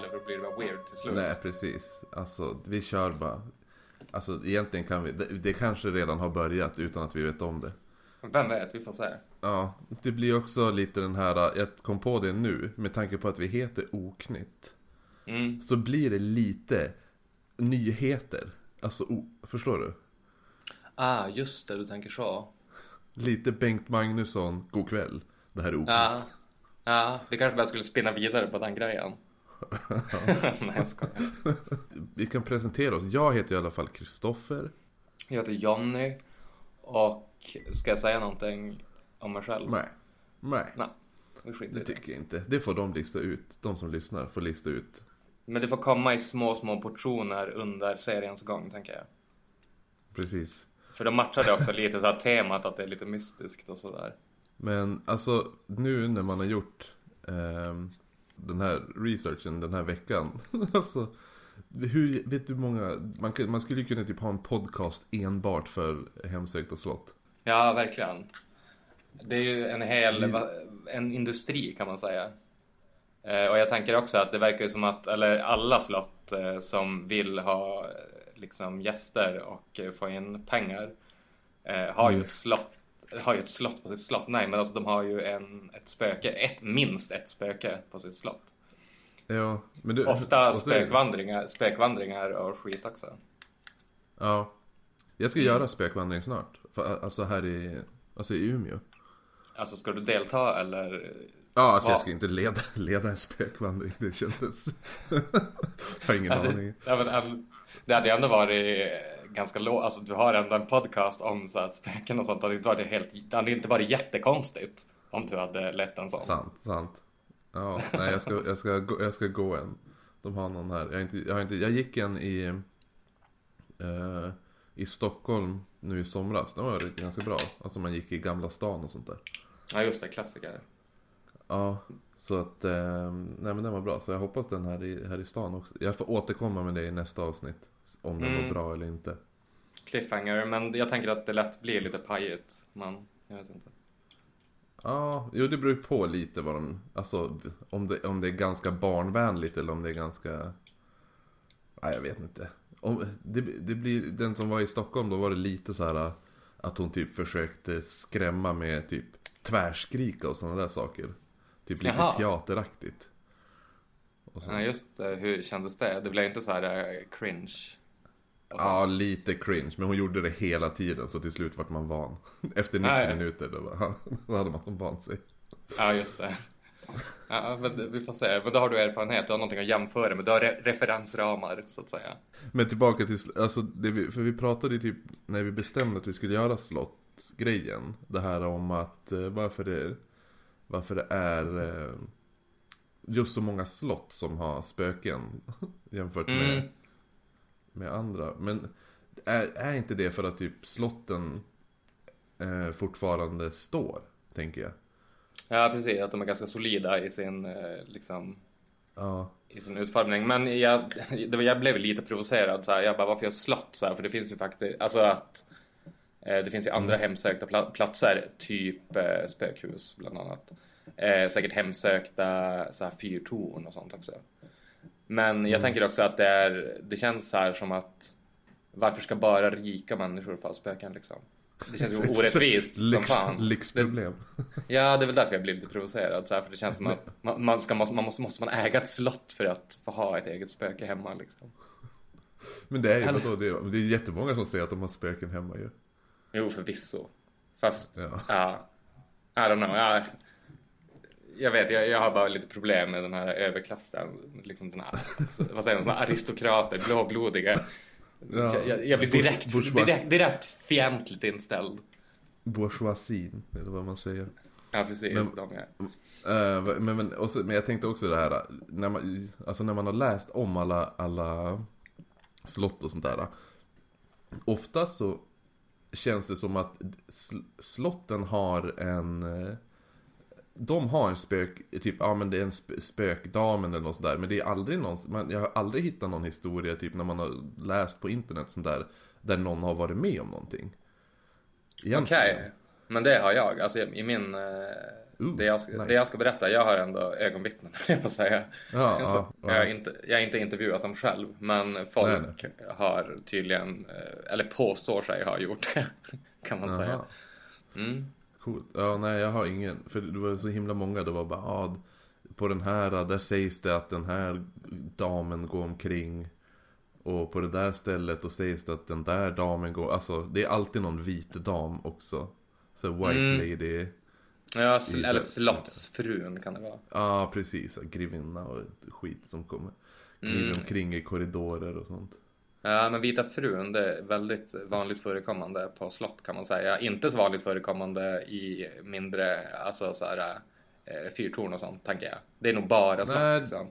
heller för då blir det bara weird till slut. Nej, precis. Alltså, vi kör bara. Alltså, egentligen kan vi. Det, det kanske redan har börjat utan att vi vet om det. Vem vet, vi får se. Ja, det blir också lite den här, jag kom på det nu, med tanke på att vi heter Oknytt. Mm. Så blir det lite nyheter. Alltså, o, förstår du? Ah, just det, du tänker så. Lite Bengt Magnusson, god kväll. Det här är Oknytt. Ja. Ja, vi kanske bara skulle spinna vidare på den grejen. Nej, jag skojar. Vi kan presentera oss. Jag heter i alla fall Kristoffer. Jag heter Jonny. Och ska jag säga någonting om mig själv? Nej. Nej, Nej, det det. tycker jag inte. Det får de lista ut. De som lyssnar får lista ut. Men det får komma i små, små portioner under seriens gång, tänker jag. Precis. För de matchade också lite så här temat att det är lite mystiskt och sådär. Men alltså nu när man har gjort ehm, den här researchen den här veckan. alltså, hur, vet du många, man, man skulle ju kunna typ ha en podcast enbart för hemsökt och slott. Ja, verkligen. Det är ju en hel, en industri kan man säga. Eh, och jag tänker också att det verkar ju som att, eller alla slott eh, som vill ha liksom gäster och eh, få in pengar har ju Mm. ett slott har ju ett slott på sitt slott. Nej, men alltså de har ju en, ett spöke, ett, minst ett spöke på sitt slott. Ja, men du, Ofta spökvandringar, spökvandringar och skit också. Ja. Jag ska göra spökvandring snart. Alltså här i, alltså i Umeå. Alltså ska du delta eller? Ja, alltså Ja. jag ska inte leda, leda en spökvandring. Det kändes... jag har ingen aning. Ja, men, äm, det hade ju ändå varit ganska lågt. Alltså du har ändå en podcast om så här, spöken och sånt. Det hade inte varit, helt, det hade inte varit jättekonstigt om du hade lett en sån. Sant, sant. Ja, nej jag ska, jag ska, gå, jag ska gå en. De har någon här. Jag, har inte, jag, har inte, jag gick en i, eh, i Stockholm nu i somras. Det var ganska bra. Alltså man gick i Gamla stan och sånt där. Ja just det, klassiker. Ja, så att, eh, nej men den var bra. Så jag hoppas den här i, här i stan också. Jag får återkomma med det i nästa avsnitt. Om den Mm. var bra eller inte. Cliffhanger, men jag tänker att det lätt blir lite pajigt. Men jag vet inte. Ja, jo det beror ju på lite vad de, alltså om det, om det är ganska barnvänligt eller om det är ganska, nej jag vet inte. Om, det, det blir, den som var i Stockholm då var det lite så här att hon typ försökte skrämma med typ tvärskrika och sådana där saker. Typ lite Jaha. teateraktigt. Och så, Ja, just det, hur kändes det? Det blev inte så här eh, cringe? Ja, lite cringe, men hon gjorde det hela tiden så till slut vart man van. Efter 90 Nej. minuter då, var, då hade man vant sig. Ja, just det. Ja, men vi får se. Men då har du erfarenhet, du har någonting att jämföra med. Du har re- referensramar, så att säga. Men tillbaka till, alltså vi, för vi pratade ju typ när vi bestämde att vi skulle göra slottgrejen. Det här om att eh, varför det, varför det är eh, just så många slott som har spöken jämfört med, Mm. Med andra. Men är, är inte det för att typ slotten eh, fortfarande står, tänker jag? Ja, precis. Att de är ganska solida i sin, eh, liksom, Ja, i sin utformning. Men jag, var, jag blev lite provocerad. Så här. Jag bara, varför jag slott? Så här, för det finns ju faktiskt, alltså att eh, det finns ju andra hemsökta pla- platser, typ eh, spökhus bland annat. Eh, säkert hemsökta så här, fyrtorn och sånt också. Men jag tänker också att det är, det känns här som att varför ska bara rika människor få spöken liksom? Det känns ju orättvist som fan. lyxproblem. Ja, det är väl därför jag blir lite provocerad. Så här, för det känns som att man, man, ska, man måste, måste man äga ett slott för att få ha ett eget spöke hemma liksom. Men det är ju, Eller- vadå, det är, det är jättemånga som säger att de har spöken hemma ju. Jo, förvisso. Fast, Ja. ja. I don't know. Ja, jag vet, jag, jag har bara lite problem med den här överklassen. Liksom den här, alltså, vad säger man, såna aristokrater, blåblodiga. Ja. Jag, jag, blir direkt, Bourgeois. direkt, direkt fientligt inställd. Bourgeoisien, eller vad man säger. Ja, precis. Men- de är. Eh, men, men, så, men jag tänkte också det här, när man, alltså när man har läst om alla, alla slott och sånt där. Ofta så känns det som att sl- slotten har en, eh, de har en spök, typ, ja men det är en sp- spökdamen eller något sånt där. Men det är aldrig någon, man, jag har aldrig hittat någon historia, typ när man har läst på internet sånt där, där någon har varit med om någonting. Okej, Egentligen. men det har jag. Alltså i min, Ooh, det, jag, ska- nice. det jag ska berätta, jag har ändå ögonvittnen, jag att säga. Ja, Så, ja, ja. Jag, har inte, jag har inte intervjuat dem själv, men folk Nej, har tydligen, eh, eller påstår sig ha gjort det, kan man säga. Jaha. Mm. Coolt. Ja, nej jag har ingen. För det var så himla många. Det var bara, ah, på den här, där sägs det att den här damen går omkring. Och på det där stället då sägs det att den där damen går, alltså det är alltid någon vit dam också. Så white Mm. lady. Ja, s- I- eller slottsfrun kan det vara. Ja, precis. Grevinna och skit som kommer. Glider Mm. omkring i korridorer och sånt. Ja, men Vita frun, det är väldigt vanligt förekommande på slott kan man säga. Inte så vanligt förekommande i mindre, alltså så här eh, fyrtorn och sånt, tänker jag. Det är nog bara slott. Nej. Liksom.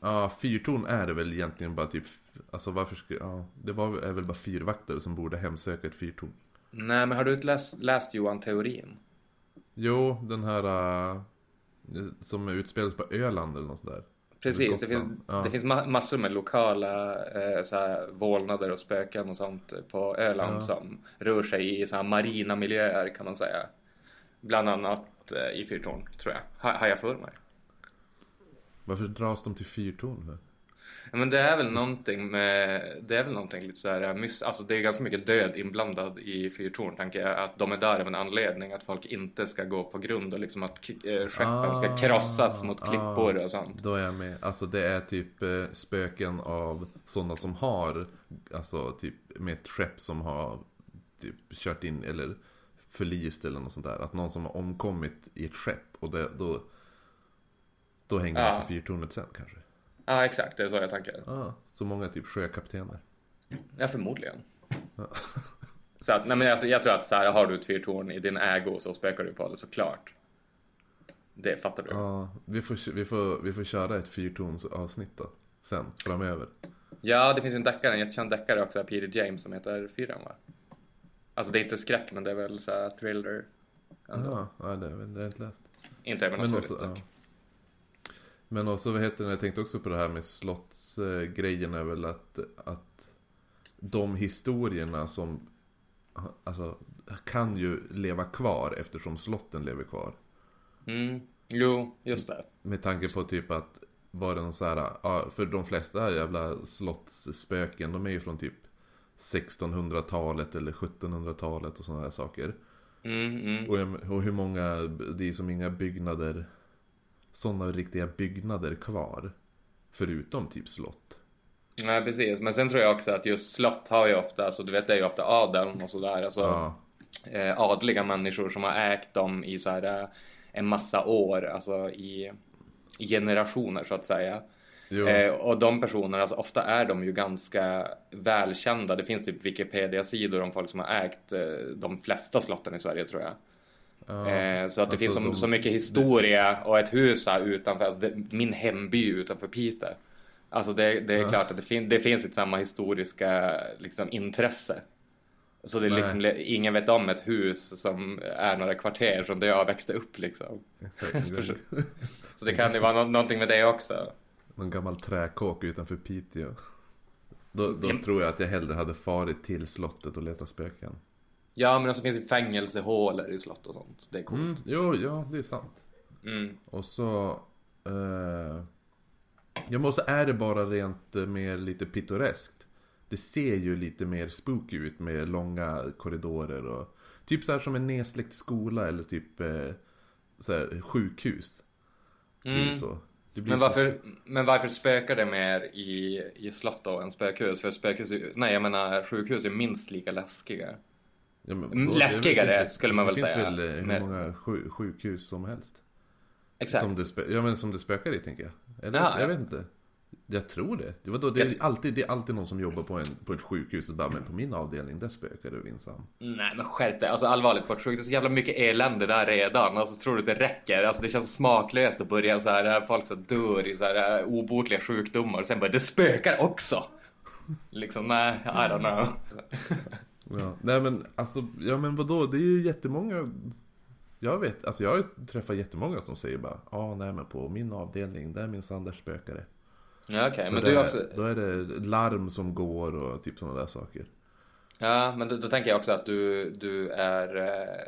Ja, fyrtorn är det väl egentligen bara typ, alltså varför ska, ja, det var, är väl bara fyrvakter som borde hemsöka ett fyrtorn. Nej, men har du inte läst, läst Johan Teorin? Jo, den här uh, som utspelas på Öland eller något sånt där. Precis, det finns, Ja. det finns ma- massor med lokala eh, så här, vålnader och spöken och sånt på Öland Ja. som rör sig i så här, marina miljöer kan man säga. Bland annat eh, i Fyrtorn, tror jag. Ha, har jag för mig. Varför dras de till fyrtorn för? Men det är väl någonting med, det är väl någonting lite så här, mys- alltså det är ganska mycket död inblandad i Fyrtorn tänker jag. Att de är där av en anledning, att folk inte ska gå på grund och liksom att eh, skeppen ska Ah, krossas mot klippor ah. och sånt. Då är jag med. Alltså det är typ eh, spöken av sådana som har, alltså typ med ett skepp som har typ kört in eller förlist eller något sånt där. Att någon som har omkommit i ett skepp och det, då, då hänger Ja. man på fyrtornet sen kanske. Ja exakt, det är så jag tänker. Ah, så många typ sjökaptener. Ja förmodligen. Så att, nej men jag, jag tror att så här, har du ett fyrtorn i din ägo så spökar du på det såklart. Det fattar du. Ja, vi får, vi får, vi får köra ett fyrtons avsnitt då. Sen, framöver. Ja, det finns en deckare, en jättekänd deckare också, Peter James, som heter Fyren va? Alltså det är inte skräck, men det är väl så här thriller. ändå. Ja, ja det, det jag inte läst. Inte Men övernaturligt också, ja. Men också, vad heter det, jag tänkte också på det här med slottsgrejen är väl att, att de historierna som alltså, kan ju leva kvar eftersom slotten lever kvar. Mm. Jo, just det. Med tanke på typ att var den så här, för de flesta jävla slottsspöken, de är ju från typ 1600-talet eller 1700-talet och sådana där saker. Mm, mm. Och, och hur många, det är som inga byggnader, sådana riktiga byggnader kvar. Förutom typ slott. Nej, precis. Men sen tror jag också att just slott har ju ofta, alltså du vet det är ju ofta adeln och sådär. Alltså, Ja, eh, adliga människor som har ägt dem i så här eh, en massa år, alltså i generationer så att säga. Eh, och de personerna, alltså, ofta är de ju ganska välkända. Det finns typ Wikipedia-sidor om folk som har ägt eh, de flesta slotten i Sverige tror jag. Eh, så att det Alltså, finns så, de- så mycket historia och ett hus här utanför, alltså det, min hemby utanför Piteå. Alltså det, det är Ja. klart att det, fin, det finns ett samma historiska liksom, intresse. Så det är Nej. liksom, ingen vet om ett hus som är några kvarter från där jag växte upp liksom. Så det kan ju vara nå- någonting med det också. Någon gammal träkåk utanför Piteå. Då, då Ja. tror jag att jag hellre hade farit till slottet och letat spöken. Ja men också finns det fängelsehålor i slott och sånt. Det är coolt. Mm, jo, ja, det är sant. Mm. Och så... Eh, ja, men så är det bara rent eh, mer lite pittoreskt. Det ser ju lite mer spooky ut med långa korridorer och... Typ så här som en nedsläckt skola eller typ eh, så här, sjukhus. Mm. så. Men så- varför, men varför spökar det mer i, i slott då än spökhus? För spökhus, är- nej jag menar sjukhus är minst lika läskiga. Ja, men Mm, läskigare, Det skulle man väl Det säga. finns väl eh, hur Men- många sju, sjukhus som helst. Exakt. Som det, ja, men som det spökar i tänker jag. Eller, Ja, jag ja. vet inte. Jag tror det. det, var då, det, är alltid, det är alltid någon som jobbar på, en, på ett sjukhus och bara, men på min avdelning där spökar det minsann. Nej men skärp dig, alltså allvarligt på ett sjukhus, det är så jävla mycket elände där redan. Alltså tror du att det räcker? Alltså det känns smaklöst att börja så här, äh, folk som dör i så här äh, obotliga sjukdomar och sen bara det spökar också. Liksom nej, I don't know. Ja. Nej men alltså, ja men vadå, det är ju jättemånga Jag vet, alltså jag har träffat jättemånga som säger bara Ja ah, nej men på min avdelning, där minsann där spökar det. Ja okej, För men du också, Då är det larm som går och typ sådana där saker. ja men då, då tänker jag också att du, du är, eh,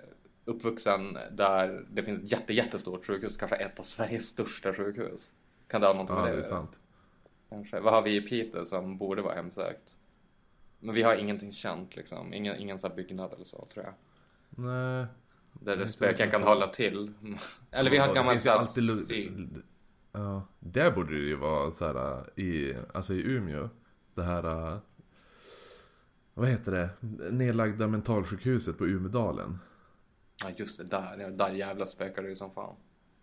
uppvuxen där det finns ett jätte, jättestort sjukhus, kanske ett av Sveriges största sjukhus. Kan det ha någonting Ja, med det det är sant. Kanske. Vad har vi i Piteå som borde vara hemsökt? Men vi har ingenting känt liksom, ingen, ingen sån här byggnad eller så tror jag. Nej. Där det spöken kan hålla till. Eller vi har ett det gammalt alltid Ja, där borde det ju vara så här i, alltså i Umeå. Det här, äh, vad heter det? Nedlagda mentalsjukhuset på Umedalen. Ja just det, där, ja, där jävla spökar det ju som fan.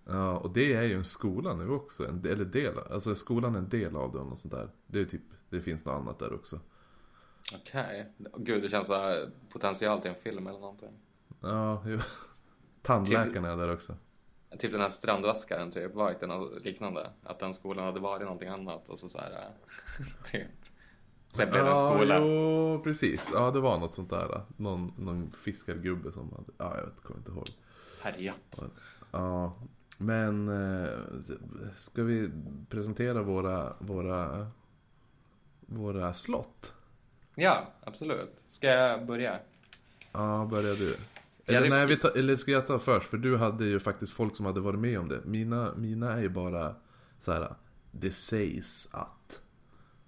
Ja, och det är ju en skola nu också. En, eller del, alltså skolan är en del av den och sånt där. Det är typ, det finns något annat där också. Okej. Gud, det känns så här potential till en film eller någonting. Ja, jo. Tandläkarna är där också. Typ den här strandvaskaren typ, var inte något liknande? Att den skolan hade varit någonting annat och så så här, typ. Sen blev det en skola. jo, precis. Ja, det var något sånt där. Någon, någon fiskargubbe som hade, ja, jag vet, kommer inte ihåg. Härjat. Ja, men eh, ska vi presentera våra, våra, våra slott? Ja, absolut. Ska jag börja? Ja, börjar du. Eller, nej, vi tar, eller ska jag ta först? För du hade ju faktiskt folk som hade varit med om det. Mina, mina är ju bara så här. Det sägs att.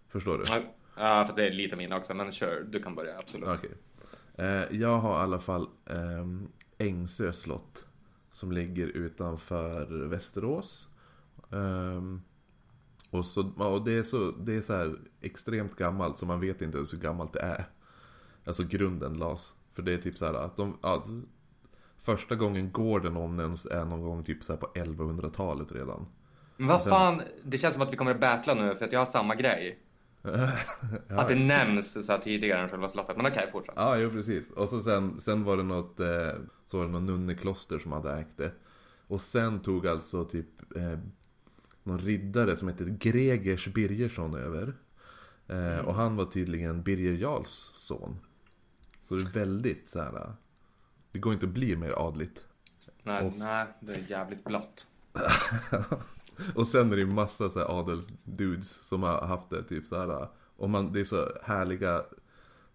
Förstår du? Ja, för det är lite min också, men kör, du kan börja, absolut. Okej. Eh, jag har i alla fall eh, Ängsö slott. Som ligger utanför Västerås. Ehm, och, så, och det är så, det är så här extremt gammalt så man vet inte ens hur gammalt det är. Alltså grunden lades. För det är typ så här att de, ja, Första gången gården omnämns är någon gång typ så här på 1100-talet redan. Men vad sen- fan, det känns som att vi kommer att battla nu för att jag har samma grej. Att det nämns så här tidigare än själva slottet, men okej, fortsätt. Ja, jo precis. Och så sen, sen var det något, eh, så var det något nunnekloster som hade ägt det. Och sen tog alltså typ eh, någon riddare som heter Gregers Birgersson över. Eh, och han var tydligen Birger Jarls son. Så det är väldigt så här. Det går inte att bli mer adligt. Nej, Och- nej, det är jävligt blått. och sen är det ju massa så här adelsdudes som har haft det typ så här. Och man, det är så härliga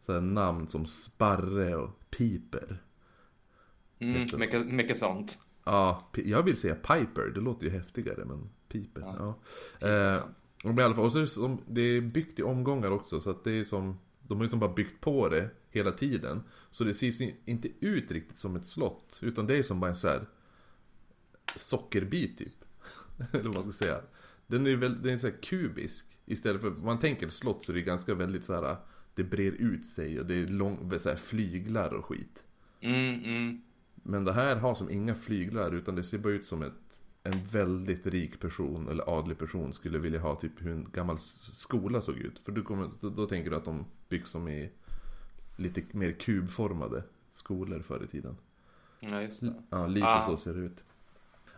så här, namn som Sparre och Piper. Mm, mycket, mycket sånt. Ja, jag vill säga Piper, det låter ju häftigare men Piper, ja. Ja. Eh, och, i alla fall, och så är det, som, det är byggt i omgångar också så att det är som De har ju som bara byggt på det hela tiden Så det ser ju inte ut riktigt som ett slott Utan det är som bara en så här Sockerbit typ Eller vad man ska säga Den är väl, den är så här kubisk Istället för, man tänker slott så är det ganska väldigt så här Det brer ut sig och det är lång, så här, flyglar och skit Mm, mm. men det här har som inga flyglar utan det ser bara ut som ett, en väldigt rik person eller adlig person skulle vilja ha typ hur en gammal skola såg ut. För du kommer, då, då tänker du att de byggs som i lite mer kubformade skolor förr i tiden. Ja, just det. Ja, lite Ah. så ser det ut.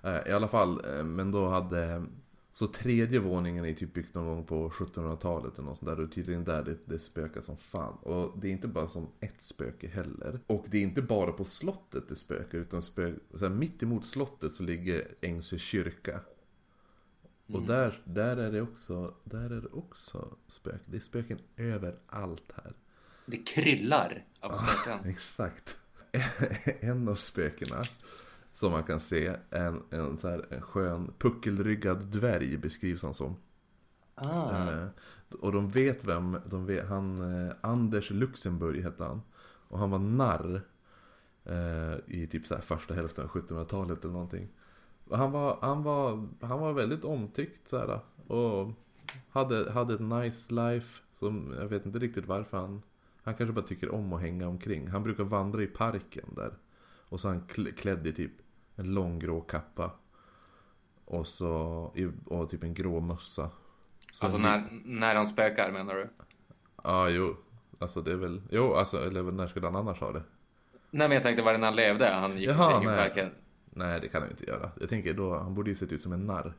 Eh, I alla fall, eh, men då hade... Så tredje våningen är typ byggt någon gång på 1700-talet eller något sånt där. Och tydligen där det, det spökar som fan. Och det är inte bara som ett spöke heller. Och det är inte bara på slottet det spökar. Utan spök, så här, mitt emot slottet så ligger Ängsö kyrka. Och där, där är det också, där är det också spök. Det är spöken överallt här. Det kryllar av spöken. Exakt. en av spökena som man kan se, en, en, så här, en skön puckelryggad dvärg beskrivs han som. Ah. Eh, och de vet vem, de vet, han, eh, Anders Luxemburg hette han. Och han var narr eh, i typ så här första hälften av 1700-talet eller någonting. Och han var, han var, han var väldigt omtyckt så här. Och hade, hade ett nice life. Som, jag vet inte riktigt varför han, han kanske bara tycker om att hänga omkring. Han brukar vandra i parken där. Och så han kl- klädd i typ en lång grå kappa. Och så, och typ en grå mössa. Så Alltså när, när han spökar menar du? Ja, jo. Alltså det är väl, jo alltså, eller när skulle han annars ha det? Nej men jag tänkte var det när han levde? Han gick Jaha, omkring i nej. parken. Nej, det kan han inte göra. Jag tänker då, han borde ju sett ut som en narr.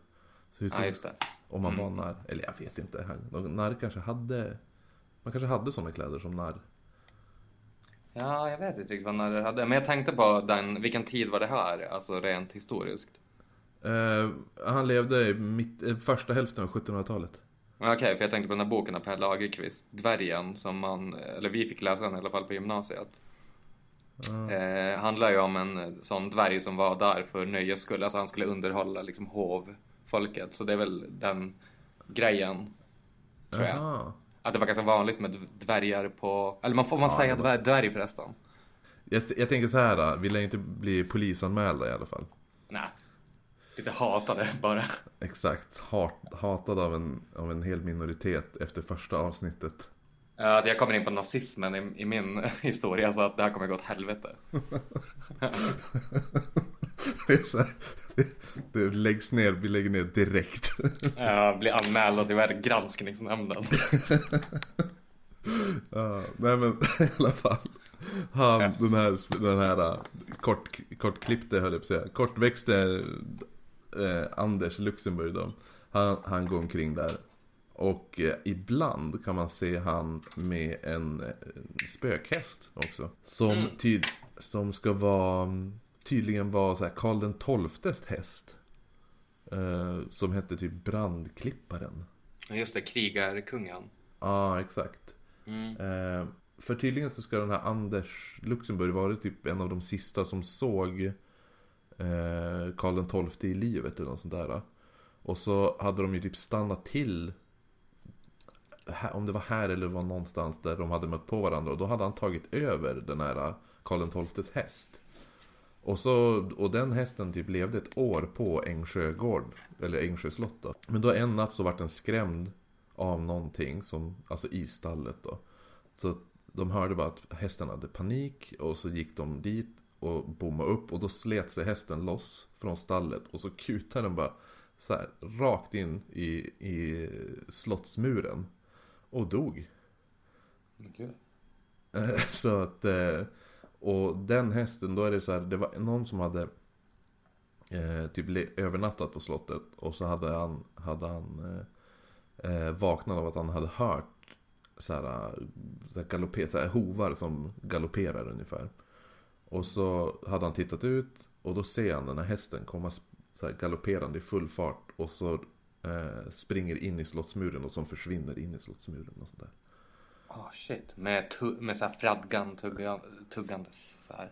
Så Ja just det. Om man var narr. Eller jag vet inte. Han, narr kanske hade, man kanske hade sådana kläder som narr. Ja, jag vet inte riktigt vad när det hade. Men jag tänkte på den, vilken tid var det här? Alltså rent historiskt. Eh, han levde i mitt, eh, första hälften av 1700-talet. Okej, för jag tänkte på den här boken av Per Lagerkvist, Dvärgen, som man, eller vi fick läsa den i alla fall på gymnasiet. Eh, handlar ju om en eh, sån dvärg som var där för nöjes skull. Alltså han skulle underhålla liksom hovfolket. Så det är väl den grejen. Tror jag. Att det var ganska vanligt med dvärgar på... Eller man får man Ja, säga det dvärg, förresten? Jag, jag tänker så här, då. vi lär inte bli polisanmälda i alla fall. Nej. Lite hatade bara. Exakt, Hat, hatad av en, av en hel minoritet efter första avsnittet. Alltså jag kommer in på nazismen i, i min historia så att det här kommer gå åt helvete. Det, är så här, det, det läggs ner, vi lägger ner direkt. Jag blir anmäld till vad granskningsnämnden. Ja, nej men i alla fall. Han, den här, den här äh, kort, kortklippte höll jag på att säga. Kortväxte eh, Anders Luxemburg då. Han, han går omkring där. Och eh, ibland kan man se han med en eh, spökhäst också. Som, tyd, som ska vara, tydligen vara så här Karl den XIIs häst. Eh, som hette typ Brandklipparen. Just det, krigarkungen. Ja, exakt. Mm. Eh, för tydligen så ska den här Anders Luxemburg vara typ en av de sista som såg eh, Karl XII i livet eller något sånt där. Och så hade de ju typ stannat till om det var här eller var någonstans där de hade mött på varandra och då hade han tagit över den här Karl XIIs häst. Och, så, och den hästen typ levde ett år på Ängsjö gård, eller Ängsjö slott då. Men då en natt så vart den skrämd av någonting som, alltså i stallet då. Så de hörde bara att hästen hade panik och så gick de dit och bommade upp och då slet sig hästen loss från stallet och så kutade den bara så här, rakt in i, i slottsmuren och dog. Eh, Så att, eh, och den hästen, då är det så här, det var någon som hade eh, typ övernattat på slottet och så hade han, hade han eh, eh, vaknat av att han hade hört så här, så här, galopper, så här hovar som galopperar ungefär. Och så hade han tittat ut och då ser han den här hästen komma så här galopperande i full fart och så eh, springer in i slottsmuren och som försvinner in i slottsmuren och sådär. Ah shit. Med, tu- med så här fradgan tugga, tuggandes så här.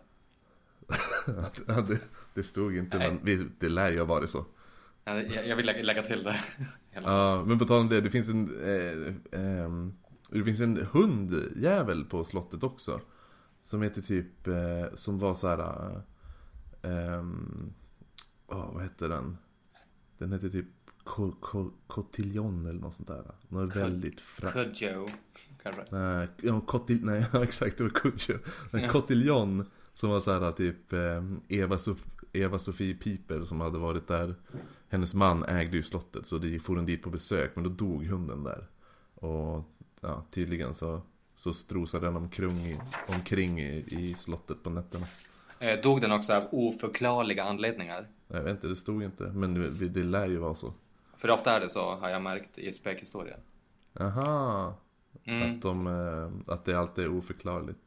Ja, det, det stod inte, Nej. men vi, det lär ju ha varit så. Ja, Jag, jag vill lägga, lägga till det. Ja, men på tal om det, det finns en eh, ehm, Det finns en hundjävel på slottet också Som heter typ, eh, som var så här. Eh, åh, vad hette den? Den heter typ Cotillon eller något sånt där Något Cod- väldigt fra... Kudjo, kanske. Nej, ja, Cotil... Nej, exakt, det var Kudjo. Men Cotillon som var så här typ eh, Eva, Sof- Eva Sofie Piper som hade varit där. Hennes man ägde ju slottet så de for hon dit på besök men då dog hunden där. Och ja, tydligen så, så strosade den omkring, i, omkring i, i slottet på nätterna. Eh, dog den också av oförklarliga anledningar? Jag vet inte, det stod inte. Men det, det lär ju vara så. För ofta är det så, har jag märkt i spökhistorien. Aha, Mm, att, de, eh, att det alltid är oförklarligt.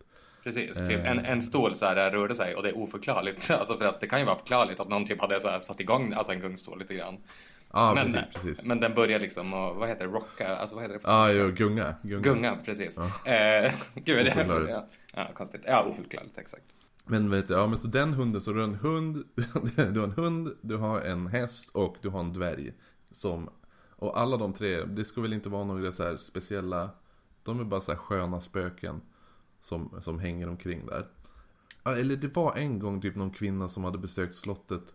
precis. Eh. Typ en, en stol så här rörde sig och det är oförklarligt. Alltså för att det kan ju vara förklarligt att någon typ hade så här satt igång alltså en gungstol lite grann. Ja, men, precis, precis. men den börjar liksom och vad heter det, rocka, alltså vad heter det? svenska? jo, gunga. Gunga. Gunga, precis. Eh, gud, Oförklarligt. ja, ja, konstigt. Ja, oförklarligt, exakt. Men vet du, ja men så den hunden, så du har en hund, du har en hund, du har en häst och du har en dvärg. Som, och alla de tre, det ska väl inte vara några så här speciella, de är bara så här sköna spöken. Som, som hänger omkring där. Eller det var en gång typ någon kvinna som hade besökt slottet.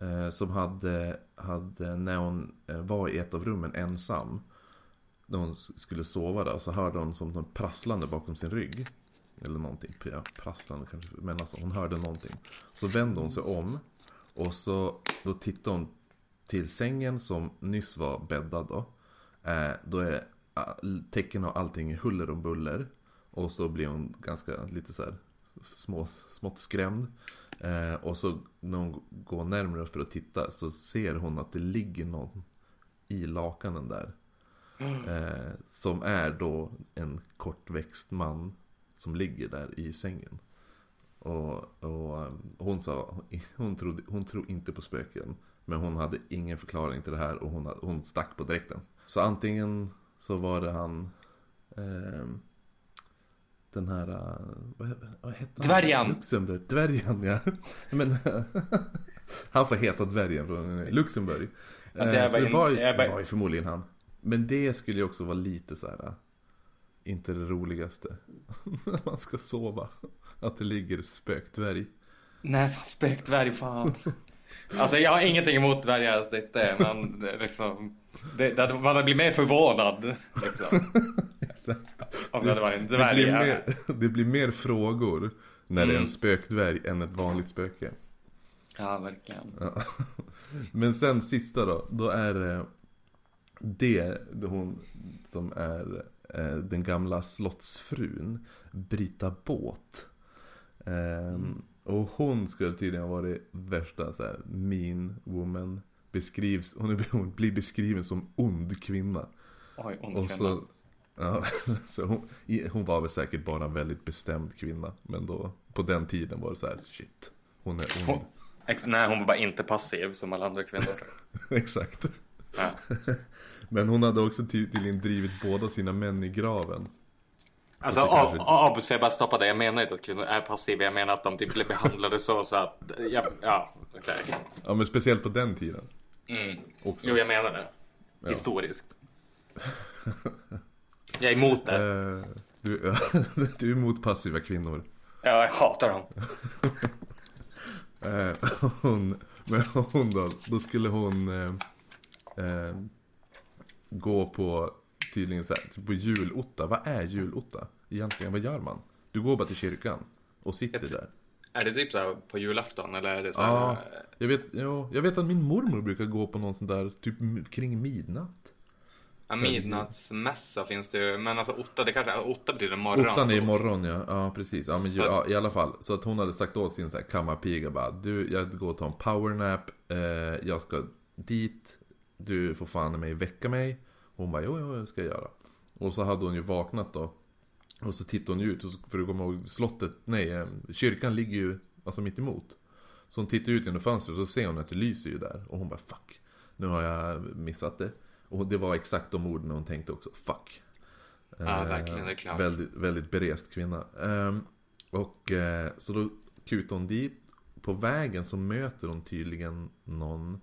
Eh, som hade, hade, när hon eh, var i ett av rummen ensam. När hon skulle sova där så hörde hon som något prasslande bakom sin rygg. Eller någonting, ja, prasslande kanske, men alltså hon hörde någonting. Så vände hon sig om och så då tittade hon till sängen som nyss var bäddad då. Eh, då är all- tecken och allting huller om buller. Och så blir hon ganska lite så här små, smått skrämd. Eh, och så när hon går närmare för att titta så ser hon att det ligger någon i lakanen där. Eh, som är då en kortväxt man som ligger där i sängen. Och, och um, hon sa, hon, trodde, hon tror inte på spöken. Men hon hade ingen förklaring till det här och hon, hon stack på direkten. Så antingen så var det han, ehm, den här, uh, vad, vad hette han? Dvärgen. Luxemburg. Dvärgen ja. Men han får heta dvärgen från Luxemburg. Alltså, jag Eh, så det, var ju, det var ju förmodligen han. Men det skulle ju också vara lite så här. uh, Inte det roligaste. När man ska sova. Att det ligger spökdvärg. Nej, fan spökdvärg, fan. Alltså jag har ingenting emot dvärgar, det är inte, men det, liksom. Det, det, man blivit mer förvånad. Liksom, om det hade varit en Det dvärg. blir, ja. mer, det blir mer frågor när det är en Mm. spökdvärg än ett vanligt spöke. Ja, verkligen. Ja. Men sen sista då, då är det det det hon som är eh, den gamla slottsfrun, Brita Båt. Ehm, och hon skulle tydligen ha varit värsta så här, mean woman. Beskrivs, hon, är, hon blir beskriven som ond kvinna. Oj, ond Och kvinna. så, ja, så hon, hon var väl säkert bara en väldigt bestämd kvinna. Men då, på den tiden var det så här, shit. Hon är ond. Hon, ex, nej, hon var bara inte passiv som alla andra kvinnor. Exakt. Men hon hade också ty- tydligen drivit båda sina män i graven. Alltså, kanske- A- Abus får jag menar inte att kvinnor är passiva. Jag menar att de typ blev behandlade så, så att, ja, ja okej. Ja men speciellt på den tiden. Mm. Också. Jo, jag menar det. Ja. Historiskt. Jag är emot det. Eh, du, du är emot passiva kvinnor. Ja, jag hatar dem. Eh, hon, men hon då, då skulle hon eh, eh, gå på tydligen så här, typ på julotta. Vad är julotta? Egentligen, vad gör man? Du går bara till kyrkan och sitter där. Är det typ så på julafton eller är det så här, Ja, jag vet, ja, jag vet att min mormor brukar gå på någon sån där, typ kring midnatt. Ja, midnattsmässa finns det ju. Men alltså otta, det kanske, otta betyder morgon. Ottan är imorgon ja, ja precis. Ja, men, Så- ja, i alla fall. Så att hon hade sagt åt sin så här kammarpiga bara Du, jag går och tar en powernap. Eh, jag ska dit. Du får fan i mig väcka mig. Hon bara, jo, jo, det ska jag göra. Och så hade hon ju vaknat då. Och så tittade hon ju ut, och så, för att komma ihåg slottet, nej, eh, kyrkan ligger ju alltså mitt emot. Så hon tittar ut genom fönstret och så ser hon att det lyser ju där. Och hon bara, fuck. Nu har jag missat det. Och det var exakt de orden hon tänkte också, fuck. Ja, Eh, verkligen, det är klart. Väldigt, väldigt berest kvinna. Ehm, och eh, så då kutar hon dit. På vägen så möter hon tydligen någon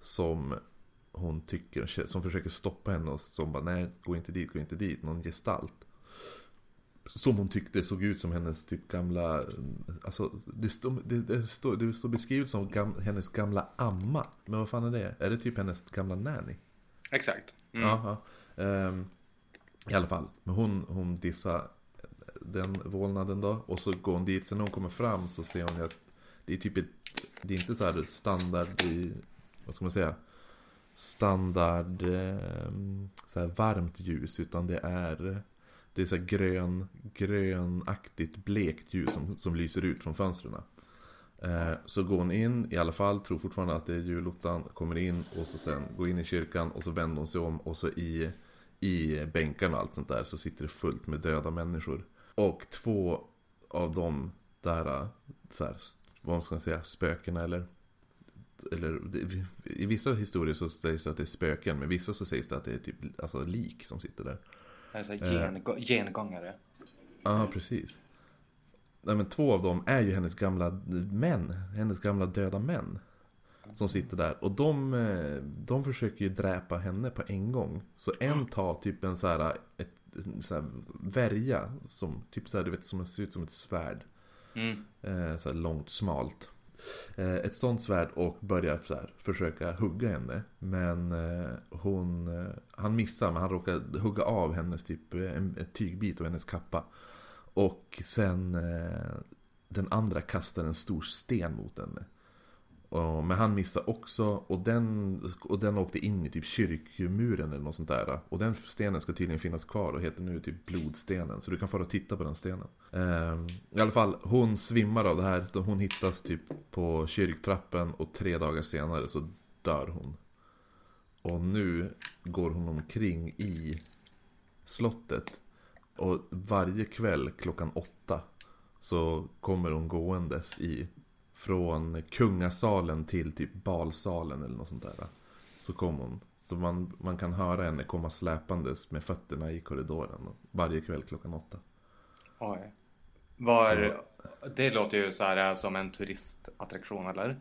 som hon tycker, som försöker stoppa henne och som bara nej, gå inte dit, gå inte dit. Någon gestalt. Som hon tyckte såg ut som hennes typ gamla, alltså det står, det, det står, det står beskrivet som gam, hennes gamla amma. Men vad fan är det? Är det typ hennes gamla nanny? Exakt. Mm. Jaha. Ehm, I alla fall. Men hon, hon dissar den vålnaden då. Och så går hon dit. Sen när hon kommer fram så ser hon ju att det är typ ett, det är inte så här standard i, vad ska man säga? Standard ehm, så här varmt ljus. Utan det är, det är så här grön, grönaktigt blekt ljus som, som lyser ut från fönstren. Eh, Så går hon in i alla fall, tror fortfarande att det är julottan, kommer in och så sen går in i kyrkan och så vänder hon sig om och så i, i bänkarna och allt sånt där så sitter det fullt med döda människor. Och två av dem där, så här, vad ska man säga, spökena eller eller i vissa historier så sägs det att det är spöken, men vissa så sägs det att det är typ alltså lik som sitter där. Det är så här gen, gengångare. Ja, precis. Nej men två av dem är ju hennes gamla män, hennes gamla döda män. Som sitter där. Och de, eh, de försöker ju dräpa henne på en gång. Så en tar typ en så här, ett, så här värja. Som, typ så här, du vet, som ser ut som ett svärd. Mm. Eh, så här långt, smalt. Eh, ett sånt svärd och börjar så här, försöka hugga henne. Men eh, hon, eh, han missar men han råkar hugga av hennes typ en, en tygbit av hennes kappa. Och sen den andra kastar en stor sten mot henne. Och, men han missade också och den, och den åkte in i typ kyrkmuren eller något sånt där. Och den stenen ska tydligen finnas kvar och heter nu typ blodstenen. Så du kan få och titta på den stenen. Ehm, I alla fall, hon svimmar av det här. Då Hon hittas typ på kyrktrappen och tre dagar senare så dör hon. Och nu går hon omkring i slottet. Och varje kväll klockan åtta så kommer hon gåendes i från kungasalen till typ balsalen eller något sånt där. Så kom hon. Så man, man kan höra henne komma släpandes med fötterna i korridoren varje kväll klockan åtta. Oj. Var, det låter ju så här som en turistattraktion eller?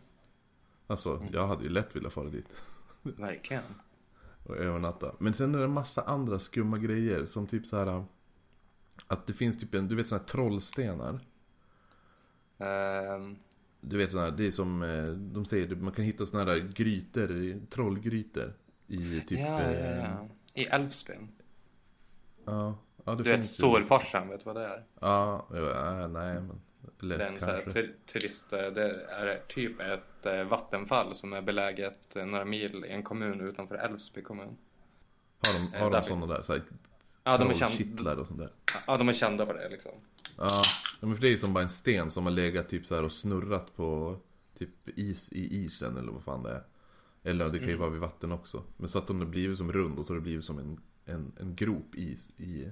Alltså, jag hade ju lätt velat fara dit. Verkligen. och övernatta. Men sen är det en massa andra skumma grejer som typ så här. Att det finns typ en, du vet såna här trollstenar. Ehm, Du vet här, det är som, eh, de säger, man kan hitta såna här grytor, trollgrytor. I typ... ja, ja, eh, ja. I Älvsbyn. Ja, ja det Du vet. Storforsen, vet du vad det är? Ja, ja, nej men. Lätt Det är en så här tur- turist, det är typ ett eh, vattenfall som är beläget eh, några mil i en kommun utanför Älvsby kommun. Har de, Eh, har där de sådana där? Så här, Ja, de är, kända, och sånt där. Ja, de är kända för det liksom. Ja, men för det är ju som bara en sten som har legat typ så här och snurrat på typ is i isen eller vad fan det är. Eller det kan ju Mm. vara vid vatten också. Men så att de har blivit som rund och så har det blivit som en, en, en grop i, i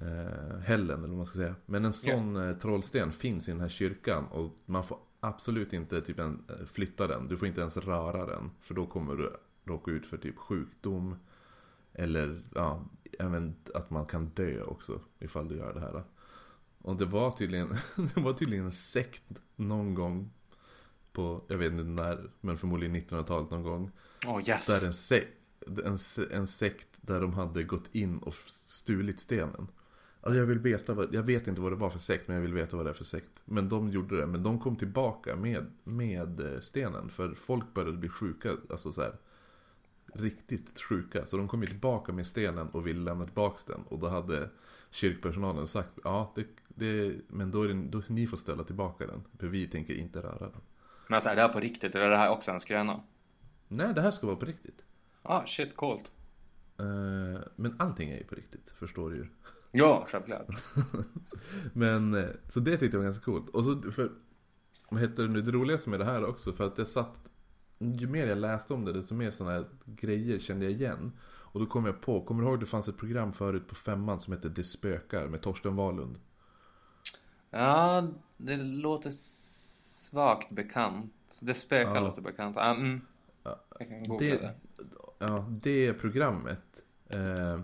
eh, hällen eller vad man ska säga. Men en sån eh, trollsten finns i den här kyrkan och man får absolut inte typ en, eh, flytta den. Du får inte ens röra den. För då kommer du råka ut för typ sjukdom. Eller ja, även att man kan dö också ifall du gör det här. Och det var tydligen, det var tydligen en sekt någon gång på, jag vet inte när, men förmodligen 1900-talet någon gång. Åh yes! Där en, se, en, en sekt där de hade gått in och stulit stenen. Alltså jag vill veta vad, jag vet inte vad det var för sekt, men jag vill veta vad det är för sekt. Men de gjorde det, men de kom tillbaka med, med eh, stenen. För folk började bli sjuka, alltså så här Riktigt sjuka. Så de kom ju tillbaka med stenen och ville lämna tillbaka den. Och då hade kyrkpersonalen sagt, ja, det, det, men då, är det, då ni får ställa tillbaka den. För vi tänker inte röra den. Men alltså, är det här på riktigt eller är det här också en skröna? Nej, det här ska vara på riktigt. Ah, shit, coolt. Eh, men allting är ju på riktigt, förstår du ju. Ja, självklart. Men, eh, så det tyckte jag var ganska coolt. Och så, för, vad heter det nu, det roligaste med det här också, för att jag satt, ju mer jag läste om det, desto mer sådana här grejer kände jag igen. Och då kom jag på, kommer du ihåg det fanns ett program förut på femman som hette Det spökar med Torsten Wahlund? Ja, det låter svagt bekant. Det spökar Ja. låter bekant. Ah, mm. Jag kan googla det. Det, ja, det programmet eh,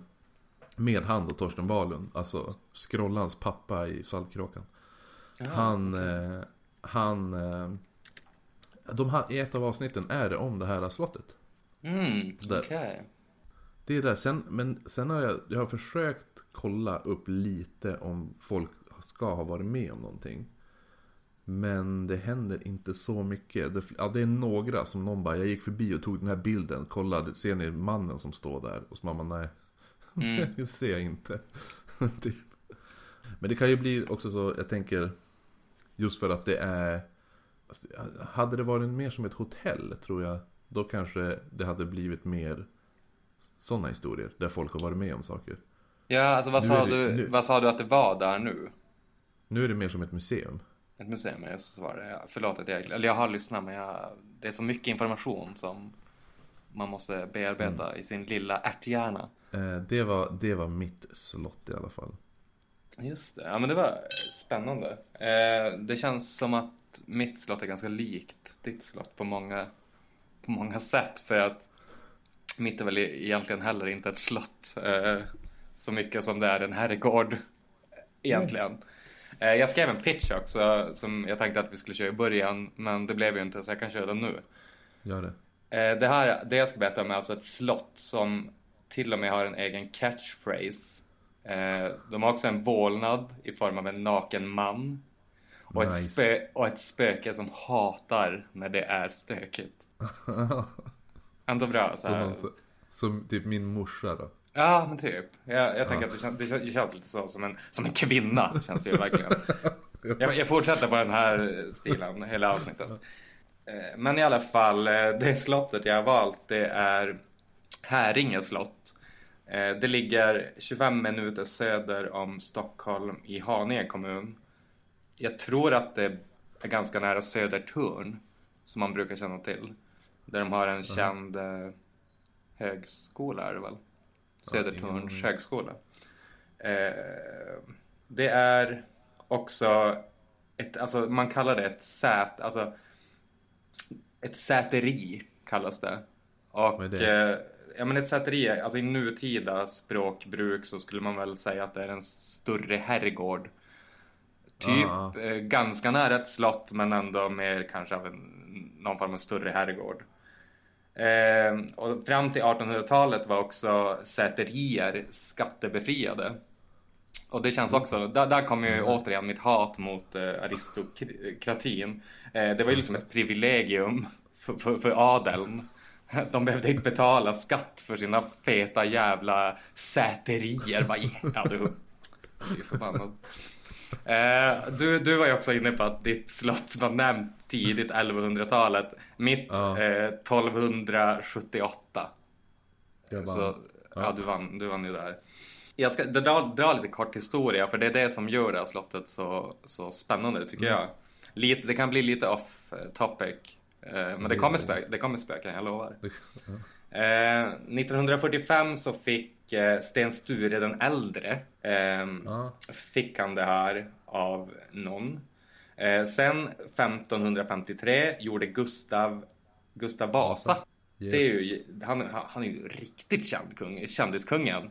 med han och Torsten Wahlund, alltså Skrollans pappa i Saltkråkan. Ja, Han, eh, han, eh, de här, i ett av avsnitten är det om det här slottet. Mm, Där. okej. Det är det. Sen, men sen har jag, jag har försökt kolla upp lite om folk ska ha varit med om någonting. Men det händer inte så mycket. Det, ja, det är några som någon bara, jag gick förbi och tog den här bilden, kollade, ser ni mannen som står där? Och så mamma, nej. Mm. det ser jag inte. Typ. Men det kan ju bli också så, jag tänker, just för att det är, hade det varit mer som ett hotell tror jag, då kanske det hade blivit mer sådana historier, där folk har varit med om saker. Ja, alltså vad Nu sa, det- du, nu- vad sa du att det var där nu? Nu är det mer som ett museum. Ett museum, jag svarade. Ja, förlåt att jag, eller jag har lyssnat men jag, det är så mycket information som man måste bearbeta Mm. i sin lilla ärthjärna. Eh, det, var, det var mitt slott i alla fall. Just det, ja men det var spännande. Eh, det känns som att mitt slott är ganska likt ditt slott på många, på många sätt. För att mitt är väl egentligen heller inte ett slott. Eh, så mycket som det är en herrgård. Egentligen. Eh, jag skrev en pitch också som jag tänkte att vi skulle köra i början. Men det blev ju inte så jag kan köra den nu. Gör det. Eh, det här, det jag ska berätta om är alltså ett slott som till och med har en egen catchphrase. Eh, de har också en vålnad i form av en naken man. Och, ett, Nice. spö, och ett spöke som hatar när det är stökigt. Ändå bra så Som, här. någon- som typ min morsa då. Ja men typ. Jag, jag tänker Ja. att det känns, det känns lite så som en, som en kvinna känns det ju verkligen. Jag, jag fortsätter på den här stilen hela avsnittet. Eh, Men i alla fall, eh, det slottet jag har valt det är Häringe slott. Eh, Det ligger 25 minuter söder om Stockholm i Haninge kommun. Jag tror att det är ganska nära Södertörn som man brukar känna till. Där de har en känd eh, högskola är det väl? Södertörns ingen- högskola. Eh, det är också ett, alltså man kallar det ett sät, alltså ett säteri kallas det. Och Vad är det? eh, ja men ett säteri, alltså i nutida språkbruk så skulle man väl säga att det är en större herrgård. Typ Ah. eh, ganska nära ett slott men ändå mer kanske av en, någon form av större herrgård. Eh, och fram till 1800-talet var också säterier skattebefriade. Och det känns också, där, där kommer ju återigen mitt hat mot eh, aristokratin. Eh, det var ju liksom ett privilegium för, för, för adeln. De behövde inte betala skatt för sina feta jävla säterier. Vad Ja, du, du är förbannad. Eh, du, du var ju också inne på att ditt slott var nämnt tidigt 1100-talet. Mitt Ja. eh, 1278. Jag bara, Så, ja, du vann, du vann ju där. Jag ska dra, dra lite kort historia för det är det som gör det här slottet så, så spännande tycker jag. Lite, det kan bli lite off eh, topic. Eh, men det kommer, spö, det kommer spöken, jag lovar. Eh, 1945 så fick eh, Sten Sture den äldre eh, Ja. fick han det här av någon. Eh, sen 1553 gjorde Gustav, Gustav Vasa. Yes. Det är ju, han, han är ju riktigt känd kung, kändiskungen.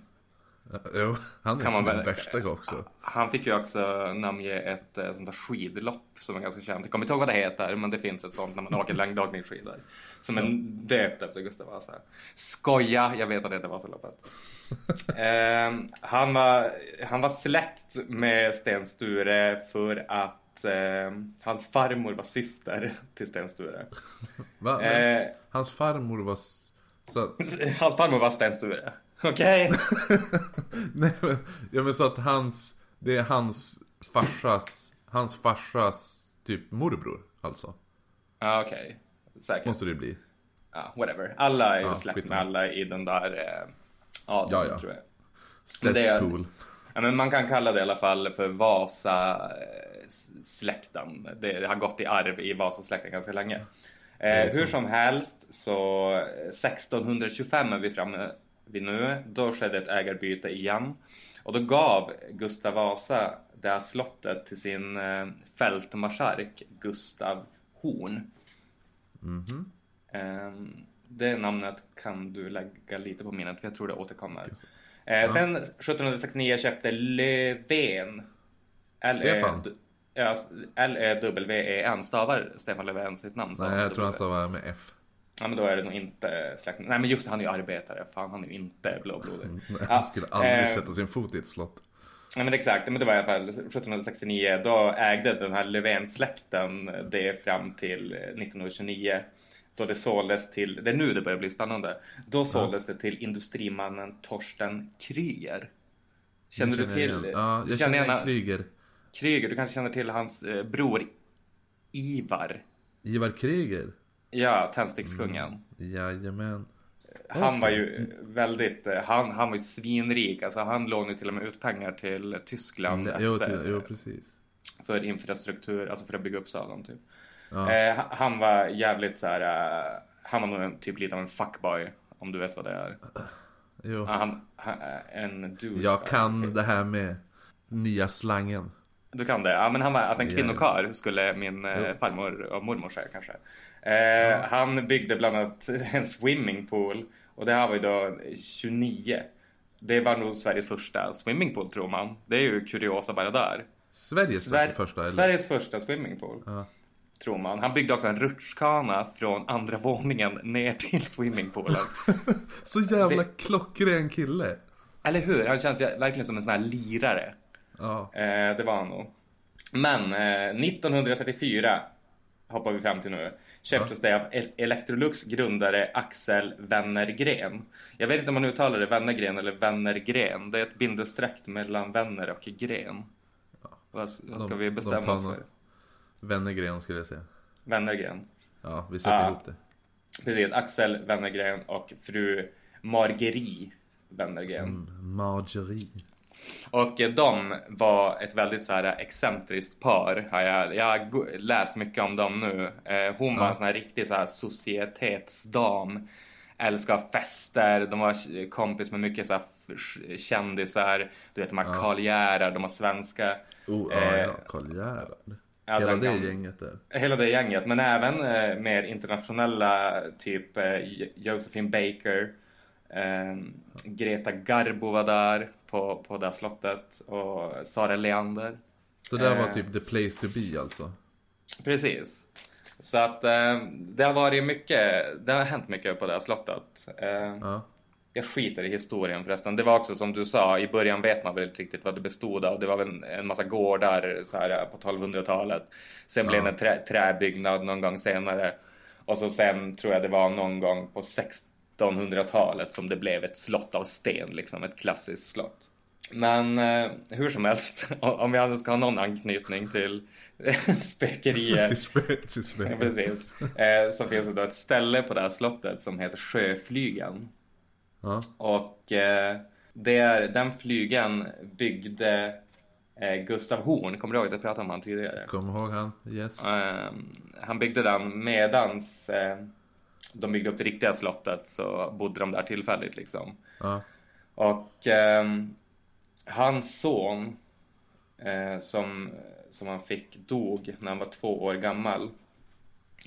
Jo, han är Kan man den väl- värsta också. Han fick ju också namnge ett eh, sånt där skidlopp som är ganska känt. Jag kommer inte ihåg vad det heter, men det finns ett sånt när man åker längdåkningsskidor. Som är döpt efter Gustav Vasa. Skoja, jag vet att det heter Vasaloppet. Eh, han, var, han var släkt med Sten Sture för att eh, hans farmor var syster till Sten Sture. Va? Eh, Hans farmor var så hans farmor var Sten Sture. Okej? nej men, ja men så att hans, det är hans farsas, hans farsas typ morbror alltså. Ja, okej. Säkert. Måste det bli. Ja, whatever. Alla är ju Ja, släkt med alla i den där eh, adeln, Ja, ja. tror jag. Det Cesspool. Ja, men man kan kalla det i alla fall för Vasa-släkten. Det har gått i arv i Vasasläkten ganska länge. Eh, hur som helst så 1625 är vi framme vid nu. Då skedde ett ägarbyte igen. Och då gav Gustav Vasa det här slottet till sin eh, fältmarskalk Gustav Horn. Mhm. Ehm, det namnet kan du lägga lite på minnet för jag tror det återkommer. Eh, Sen 1769 köpte Löfven. L- Stefan? eh, Ja, L-E-W-E-N. Stavar Stefan Löfven sitt namn? Nej jag tror han stavar med F. Ja men då är det nog inte släkten. Nej men just det, han är ju arbetare. Fan han är ju inte blåblodig. Nej, Ja, Han skulle aldrig eh, sätta sin fot i ett slott. Nej men exakt, men det var i alla fall 1769. Då ägde den här Löfven-släkten det fram till 1929. Då det såldes till, det är nu det börjar bli spännande. Då såldes det till industrimannen Torsten Kryger. Känner du till? igen. Ja, jag känner igen gärna- Kryger. Kryger, du kanske känner till hans eh, bror Ivar. Ivar Kryger. Ja, tändstickskungen. Jajamän. Han var ju väldigt, eh, han, han var ju svinrik. Alltså han lånade till och med ut pengar till Tyskland Jo, efter, till, jo precis. för infrastruktur, alltså för att bygga upp staden typ. Ja. Eh, ha- han var jävligt så här. eh, han var nog en, typ lite av en fuckboy. Om du vet vad det är. Jo. Ja, Han, han, en douche. Jag kan det här med nya slangen. Du kan det? Ja men han var alltså en Ja. kvinnokarl skulle min eh, farmor och mormor säga kanske. Eh, Han byggde bland annat en swimmingpool. Och det här var ju då 29. Det var nog Sveriges första swimmingpool tror man. Det är ju kuriosa bara där. Sveriges Sver- första eller? Sveriges första swimmingpool. Ja. Tror man. Han byggde också en rutschkana från andra våningen ner till swimmingpoolen. Så jävla Det- klockren kille. Eller hur? Han känns verkligen som en sån här lirare. Ja. Eh, det var han nog. Men eh, 1934 hoppar vi fram till nu. Köptes det av El- Electrolux grundare Axel Wennergren. Jag vet inte om man uttalar det Wennergren eller Wennergren. Det är ett bindestreck mellan Wenner och Gren. Vad, vad ska De- vi bestämma oss för? Wennergren skulle jag säga. Wennergren. Ja, vi sätter Ja. ihop det. Precis, Axel Wennergren och fru Margerie Wennergren. Mm, Marjorie. Och de var ett väldigt så här excentriskt par. Jag, jag har läst mycket om dem nu. Eh, hon var Ja. en sån här riktig så här societetsdam. Älskar fester. De var kompis med mycket så här kändisar. Du vet de här Ja. Karl Gerhard, de var svenska. Oh, ja, Eh, ja. Karl Gerhard. Ja, Hela det kan- gänget där. Hela det gänget, men även eh, mer internationella typ eh, Jo- Josephine Baker. Eh, Greta Garbo var där på, på det slottet och Sara Leander. Så det var Eh. typ the place to be alltså? Precis. Så att eh, det har varit mycket, det har hänt mycket på det här slottet. Eh, Ja. Jag skiter i historien förresten. Det var också som du sa, i början vet man väl inte riktigt vad det bestod av. Det var väl en massa gårdar så här, på 1200-talet. Sen blev det en trä, träbyggnad någon gång senare. Och så sen tror jag det var någon gång på 1600-talet som det blev ett slott av sten, liksom ett klassiskt slott. Men eh, hur som helst, om vi ändå ska ha någon anknytning till spökerier. Till spö, till spö. Ja, precis. Eh, så finns det då ett ställe på det här slottet som heter Sjöflygen. Ja. Och eh, det är, den flygen byggde eh, Gustav Horn. Kommer du ihåg jag pratade om han tidigare? Kom ihåg han? Yes. Eh, han byggde den medans eh, de byggde upp det riktiga slottet så bodde de där tillfälligt liksom. Ja. Och ehm, hans son eh, som, som han fick dog när han var två år gammal.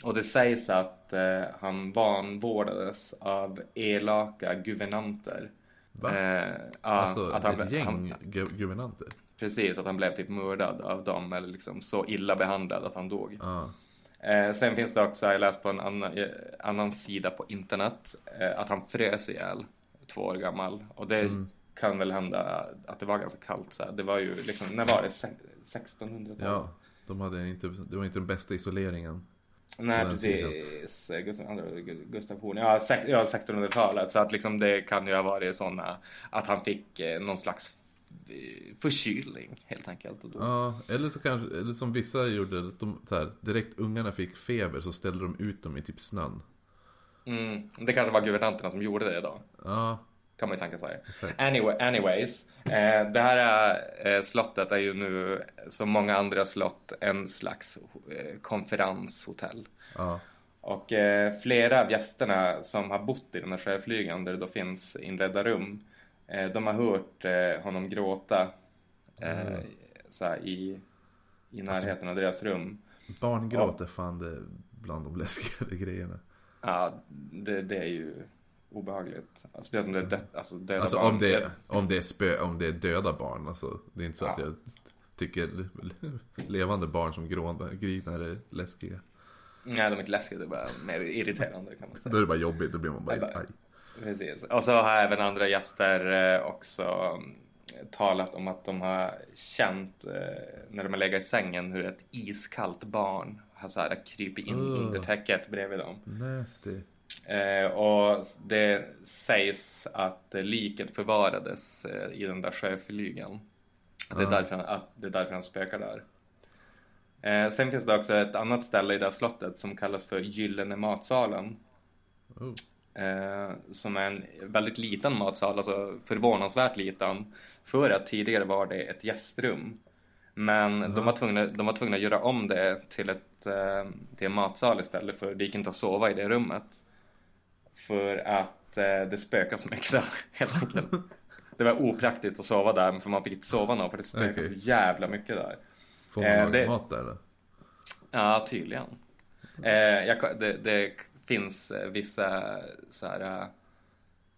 Och det sägs att eh, han vanvårdades av elaka guvernanter. Va? Eh, alltså att han, ett gäng han, gu- guvernanter? Precis, att han blev typ mördad av dem eller liksom så illa behandlad att han dog. Ja. Eh, sen finns det också, jag läste på en annan, eh, annan sida på internet, eh, att han frös ihjäl två år gammal. Och det Mm. kan väl hända att det var ganska kallt så här. Det var ju liksom, när var det? Se- 1600-talet? ja. De hade inte, det var inte den bästa isoleringen. Nej precis, Eh, Gustav, Horn, ja, sek- ja 1600-talet. Så att liksom det kan ju ha varit sådana, att han fick eh, någon slags eh, förkylning helt enkelt. Ja, eller så kanske, eller som vissa gjorde, att de, så här, direkt ungarna fick feber så ställde de ut dem i typ snön. mm, det kanske var guvernanterna som gjorde det då. Ja, Kan man ju tänka sig. Exakt. Anyway, anyways. Eh, det här eh, slottet är ju nu, som många andra slott, en slags eh, konferenshotell. ja, Och flera av gästerna som har bott i den här sjöflygen, där det då finns inredda rum, de har hört honom gråta eh, så här, i, i närheten av deras rum. barngråt är fan det bland de läskigare grejerna. Ja, det, det är ju obehagligt. Alltså, om det är dött, alltså, döda Alltså barn. om det, om det är spö, om det är döda barn, alltså. Det är inte så att Ja. jag tycker levande barn som grinar är läskiga. Nej, de är inte läskiga, det är bara mer irriterande kan man säga. Då är det bara jobbigt, då blir man bara bara-. Precis. Och så har även andra gäster eh, också mm, talat om att de har känt eh, när de har legat i sängen hur ett iskallt barn har så här krypit in under täcket bredvid dem. Nasty. Eh, och det sägs att liket förvarades eh, i den där sjöflygen. Att det, är Ah. därför, han- att det är därför han spökar där. Eh, sen finns det också ett annat ställe i det här slottet som kallas för Gyllene matsalen. Oh. Eh, som är en väldigt liten matsal, alltså förvånansvärt liten. För att tidigare var det ett gästrum. Men de, var tvungna, de var tvungna att göra om det till, ett, eh, till en matsal istället för det gick inte att sova i det rummet. För att eh, det spökar så mycket där, helt enkelt. Det var opraktiskt att sova där, för man fick inte sova någon för det spökar Okej. så jävla mycket där. Får man Eh, det- mat där då? Ja, tydligen. Eh, jag, det, det finns eh, vissa så här, eh,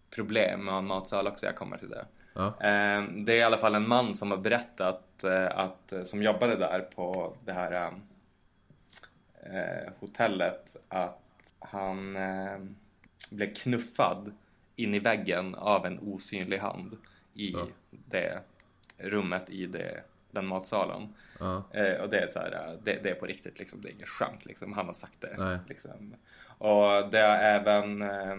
problem med en matsal också, jag kommer till det. Ja. Eh, det är i alla fall en man som har berättat att, som jobbade där på det här hotellet, att han blev knuffad in i väggen av en osynlig hand i Ja. det rummet i det, den matsalen. Ja. Eh, och det är så här, eh, det, det är på riktigt liksom, det är inget skämt liksom. Han har sagt det. Nej. Liksom. Och det har även eh,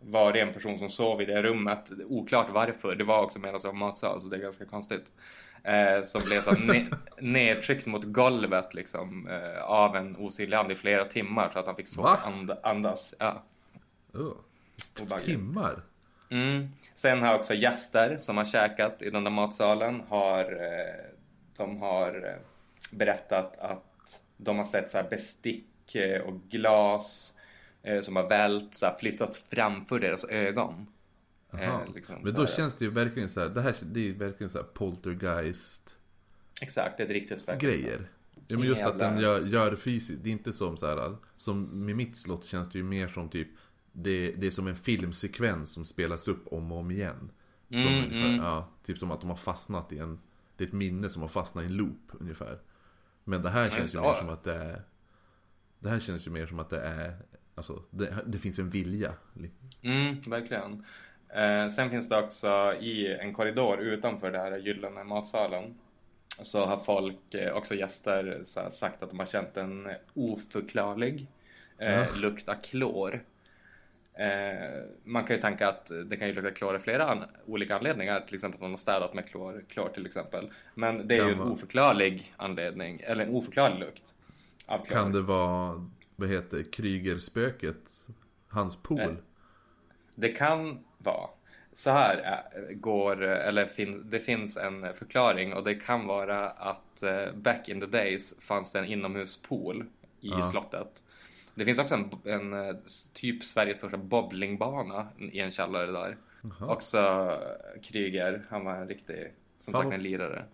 varit en person som sov i det rummet, oklart varför, det var också medan det var matsal så det är ganska konstigt. Eh, som blev så ne- nedtryckt mot golvet liksom eh, av en osynlig hand i flera timmar så att han fick svårt and- andas. Ja, Oh. Timmar? Mm. Sen har också gäster som har käkat i den där matsalen har, eh, de har eh, berättat att de har sett så här bestick eh, och glas som har vält, så flyttats framför deras ögon. Jaha. Eh, liksom Men då känns det ju verkligen så här, det här det är verkligen så här poltergeist Exakt, ett riktigt spöke. grejer. Ja, men just att den gör, gör fysiskt, det är inte som så här, som med mitt slott känns det ju mer som typ det, det är som en filmsekvens som spelas upp om och om igen. Som Mm, ungefär, mm. ja, typ som att de har fastnat i en, det är ett minne som har fastnat i en loop ungefär. Men det här känns ju mer som att det är, det här känns ju mer som att det är, alltså det, det finns en vilja. Mm, verkligen. Eh, sen finns det också i en korridor utanför det här gyllene matsalen så har folk, eh, också gäster, här, sagt att de har känt en oförklarlig eh, lukt av klor. Eh, man kan ju tänka att det kan ju lukta klor av flera an- olika anledningar, till exempel att man har städat med klor, klor till exempel. Men det är Kan ju en vara. oförklarlig anledning, eller en oförklarlig lukt av klor. Kan det vara, vad heter Krygerspöket? Hans pool? Eh, Det kan vara. Så här eh, går, eller fin, det finns en förklaring och det kan vara att eh, back in the days fanns det en inomhuspool i Ja. slottet. Det finns också en, en eh, typ Sveriges första bowlingbana i en källare där. Jaha. Också eh, Kryger, han var en riktig, som sagt en lirare.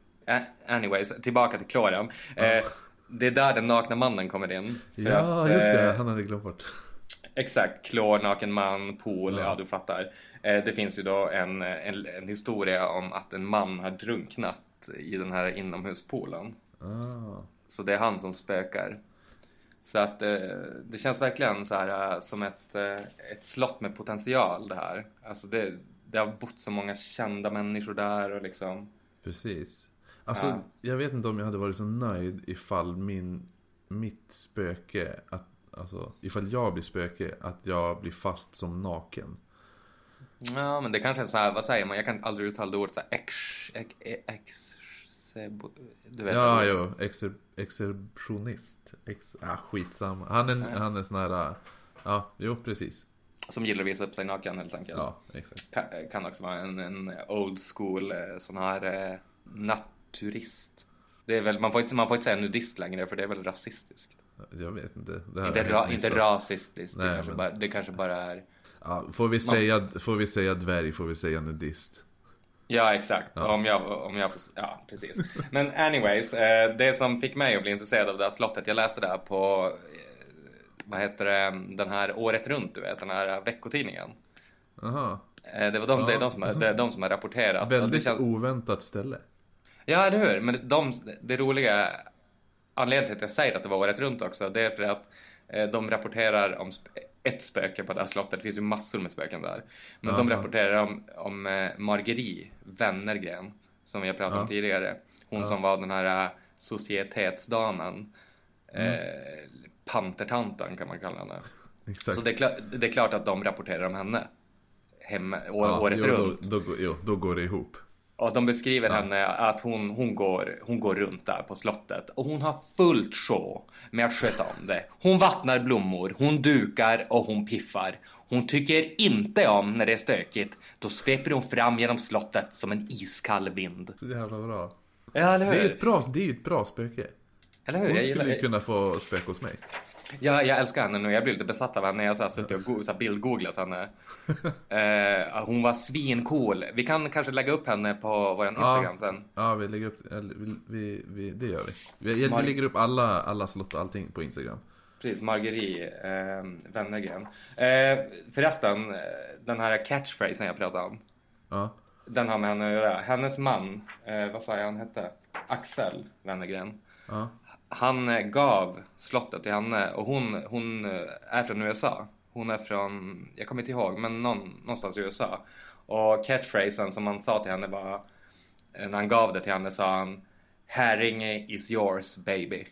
Anyways, tillbaka till kloren. Eh, det är där den nakna mannen kommer in. Ja, att, just det. eh, Han hade glömt bort. Exakt, klor, naken man, pool, Ja. ja, du fattar. Eh, det finns ju då en, en, en historia om att en man har drunknat i den här inomhuspoolen. Ah. Så det är han som spökar. Så att eh, det känns verkligen så här eh, som ett, eh, ett slott med potential det här. Alltså det, det har bott så många kända människor där och liksom. Precis. Alltså, Ja. jag vet inte om jag hade varit så nöjd ifall min, mitt spöke, att, alltså, ifall jag blir spöke, att jag blir fast som naken. Ja men det kanske är så här, vad säger man? Jag kan aldrig uttala det ordet så här, ex, ex, ex, du vet. Ja, jo, exer, exerptionist. Ex, ah, skitsamma. Han är, Ja. han är sån här, ah, ja, jo precis. Som gillar att visa upp sig naken helt enkelt. Ja, exakt. Kan, kan också vara en, en old school eh, sån här eh, naturist. Det är väl, man får, inte, man får inte säga nudist längre för det är väl rasistiskt. Jag vet inte. Det Inte, ra, inte rasistiskt, det, Nej, kanske men- bara, det kanske bara är... Ja, får, vi säga, får vi säga dvärg, får vi säga nudist. Ja, exakt. Ja. Om, jag, om jag. Ja, precis. Men anyways, eh, det som fick mig att bli intresserad av det här slottet, jag läste det här på, eh, vad heter det, den här Året Runt, du vet, den här veckotidningen. Aha. Eh, det var de, Ja. det är de, som, det är de som har rapporterat. Väldigt känns- oväntat ställe. Ja, eller hur? Men de, det roliga anledningen till att jag säger att det var året runt också, det är för att de rapporterar om ett spöke på det här slottet. Det finns ju massor med spöken där. Men de Aha. rapporterar om, om eh, Marguerite Wennergren, som vi har pratat om Ja. tidigare. Hon Ja. som var den här eh, societetsdamen. Mm. Eh, pantertanten kan man kalla henne. Exakt. Så det är, klart, det är klart att de rapporterar om henne. Hemma, Ja, året jo, runt. Då, då, jo, då går det ihop. Och de beskriver Ja. henne att hon, hon, går, hon går runt där på slottet och hon har fullt sjå med att sköta om det. Hon vattnar blommor, hon dukar och hon piffar. Hon tycker inte om när det är stökigt. Då sveper hon fram genom slottet som en iskall vind. Så jävla bra. Ja, eller hur? Det är ju ett bra, det är ett bra spöke. eller hur? Hon Jag, skulle ju kunna få spöka hos mig. Ja, jag älskar henne nu. Jag blir lite besatt av henne. Jag har suttit och så här bildgooglat henne. Eh, hon var svincool. Vi kan kanske lägga upp henne på vår Instagram sen. Ja, vi lägger upp, vi, vi, vi, det gör vi. Vi, vi Mar- lägger upp alla, alla slott och allting på Instagram. Precis, Marguerite eh, Wennergren. Eh, förresten, eh, den här catchphrasen jag pratade om. Ja, Den har med henne att göra. Hennes man, eh, vad sa jag han hette? Axel Wennergren. ja, Han eh, gav slottet till henne och hon, hon eh, är från USA. Hon är från, jag kommer inte ihåg, men någon, någonstans i USA. Och catchphrasen som han sa till henne var, eh, när han gav det till henne sa han Herringe is yours baby.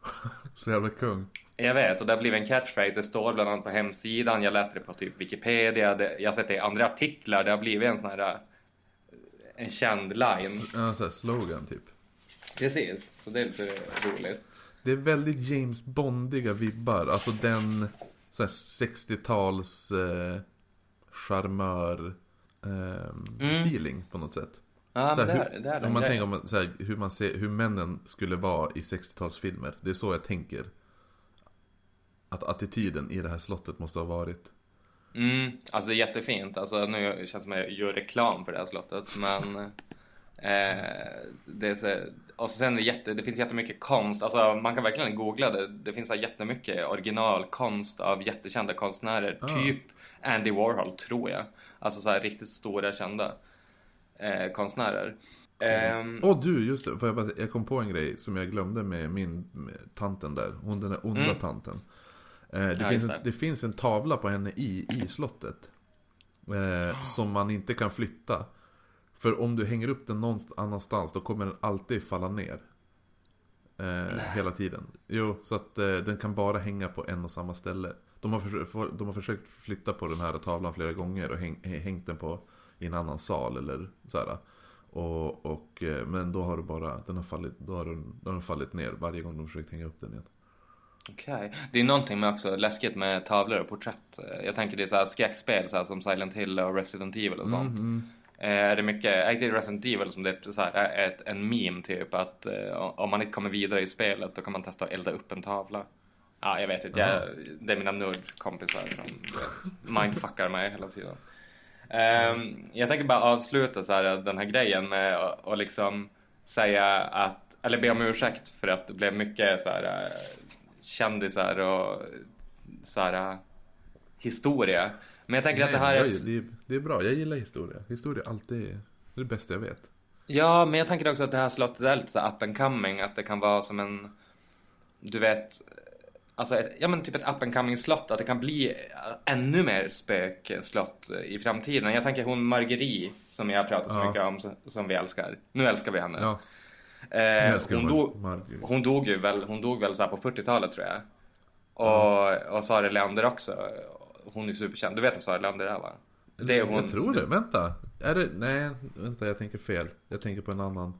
så jävla kung. Jag vet, och det har blivit en catchphrase. Det står bland annat på hemsidan. Jag läste det på typ Wikipedia. Det, jag har sett det i andra artiklar. Det har blivit en sån här... En känd line. Ja, så här slogan typ. Precis, så det är lite roligt. Det är väldigt James Bondiga vibbar. Alltså den så här 60-tals eh, charmör eh, Mm. feeling på något sätt. Ja, här, det, hur, är, det om man tänker om så här, hur man ser hur männen skulle vara i 60-talsfilmer. Det är så jag tänker. Att attityden i det här slottet måste ha varit. Mm, alltså det är jättefint. Alltså nu känns det som att jag gör reklam för det här slottet. Men det är så, och sen är det, jätte, det finns jättemycket konst. Alltså man kan verkligen googla det. Det finns så jättemycket originalkonst av jättekända konstnärer. Ah. Typ Andy Warhol, tror jag. Alltså så här riktigt stora kända eh, konstnärer. Ehm, Åh du, just det. Får jag, bara, jag kom på en grej som jag glömde med min med tanten där. Hon den där onda Mm. tanten. Eh, det, Ja, finns en, det. det finns en tavla på henne i, i slottet. Eh, som man inte kan flytta. För om du hänger upp den någon annanstans då kommer den alltid falla ner. Eh, hela tiden. Jo, så att eh, den kan bara hänga på en och samma ställe. De har, de har försökt flytta på den här tavlan flera gånger och häng, hängt den på i en annan sal eller så här. Och, och, eh, men då har det bara, den har fallit, då har den, den har fallit ner varje gång de försökt hänga upp den igen. Okej. Det är någonting med också läskigt med tavlor och porträtt. Eh, Jag tänker det är så här skräckspel så här som Silent Hill och Resident Evil och sånt. Eh, Är det mycket, är det Resident Evil som det är så här, är ett, en meme typ att eh, om man inte kommer vidare i spelet då kan man testa att elda upp en tavla. Ja, jag vet inte. Jag, det är mina nördkompisar som vet, mindfuckar mig hela tiden. Ehm, jag tänker bara avsluta så här, den här grejen med att och liksom säga att, eller be om ursäkt för att det blev mycket så här eh, kändisar och så här eh, historia. Men jag tänker att det här är Nej, ett, det, det är bra, jag gillar historia. Historia alltid det, är det bästa jag vet. Ja, men jag tänker också att det här slottet är lite up and coming, att det kan vara som en, du vet, alltså ett, ja men typ ett up and coming slott, att det kan bli ännu mer spökslott i framtiden. Jag tänker hon Marguerite, som jag pratar så Ja. mycket om, som- vi älskar. Nu älskar vi henne. Ja, Eh, älskar hon, dog, hon dog ju väl, hon dog väl så på 40-talet tror jag. Och, och Sara Leander också. Hon är superkänd. Du vet vem Sara Leander är va? Det är hon. Jag tror det, vänta. Är det, nej, vänta jag tänker fel. Jag tänker på en annan.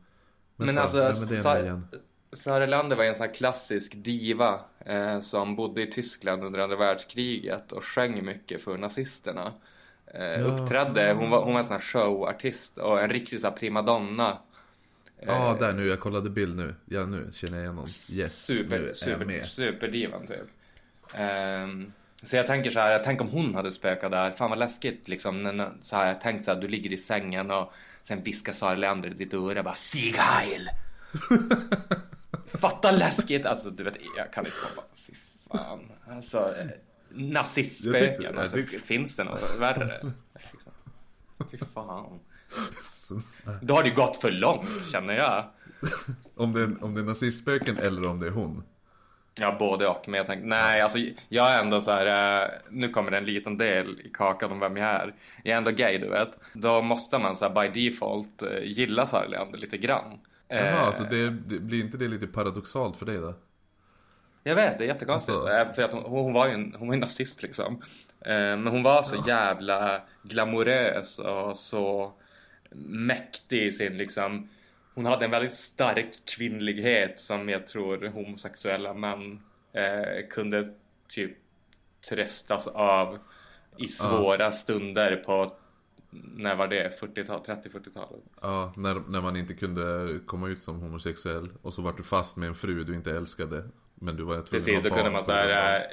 Vänta, Men alltså, vem är det nu igen? Sara Leander var en sån här klassisk diva eh, som bodde i Tyskland under andra världskriget och sjöng mycket för nazisterna. Eh, Ja. Uppträdde, hon var, hon var en sån här showartist och en riktig så här primadonna. Ja, Eh, där nu, jag kollade bild nu. Ja, nu känner jag igen någon. Yes, nu super, är jag super, med. superdivan typ. Ehm, så jag tänker så här, tänk om hon hade spökat där. Fan vad läskigt liksom. Så här, jag tänkte så här, du ligger i sängen och sen viskar Sara Leander i ditt öra bara Sieg Heil! Fatta läskigt! Alltså du vet, jag kan inte komma. Fy fan. Alltså, Jag nazistspöken. Alltså, jag tyckte- finns det något värre? Liksom. Fy fan. Då har det ju gått för långt känner jag. Om det, är, om det är nazistspöken eller om det är hon. Ja, både och. Men jag tänkte, nej, alltså jag är ändå så här, eh, nu kommer det en liten del i kakan om vem jag är. Jag är ändå gay, du vet. Då måste man så här by default eh, gilla Sara Leander lite grann. Jaha, Eh, det, det, blir inte det lite paradoxalt för dig då? Jag vet, det är jättekonstigt. Alltså- Eh, För att hon, hon var ju en, hon var en nazist liksom. Eh, Men hon var så jävla glamorös och så mäktig i sin liksom hon hade en väldigt stark kvinnlighet som jag tror homosexuella män eh, kunde typ tröstas av i svåra stunder på när var det? 40-tal, 30-40-talet. Ja, när, när man inte kunde komma ut som homosexuell och så var du fast med en fru du inte älskade. Men du var tvungen Precis, att då ha kunde barn man såhär vara- eh,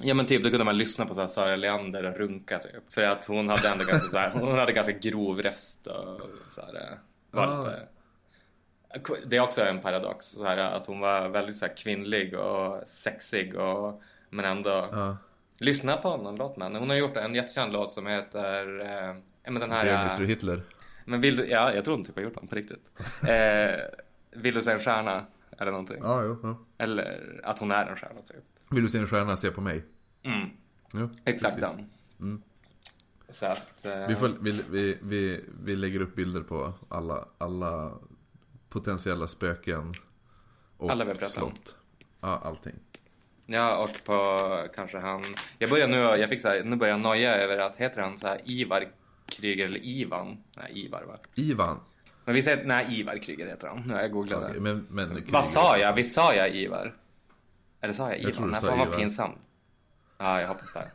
Ja men typ då kunde man lyssna på så här Sara Leander och runka typ. För att hon hade ändå ganska så här, hon hade ganska grov röst och så här, eh, var Ah. lite Det är också en paradox så här, att hon var väldigt så här, kvinnlig och sexig och men ändå Ja, Lyssna på någon låt henne. Hon har gjort en jättekänd låt som heter eh, ja, men den här det eh, Hitler. Men vill du, ja jag tror hon typ har gjort den på riktigt eh, Vill du se en stjärna? Eller någonting Ja, jo, ja. Eller att hon är en stjärna typ Vill du se en stjärna, se på mig. Mm, Jo, exakt precis. den. Mm. Så att... Eh, Vi, får, vi, vi, vi, vi lägger upp bilder på alla, alla potentiella spöken och Alla slott. Ja, allting. Ja, och på kanske han... Jag börjar nu, jag fick så här, nu börjar jag noja över att heter han så här Ivar Kryger eller Ivan? Nej, Ivar va? Ivan. Men vi säger, nej Ivar Kryger heter han. Nu har jag googlat Okej, det. men, men, Vad sa jag? Visst sa jag Ivar? Eller sa jag Ivar? tror du Nej, sa vad Ivar. pinsamt. Ja, jag hoppas det.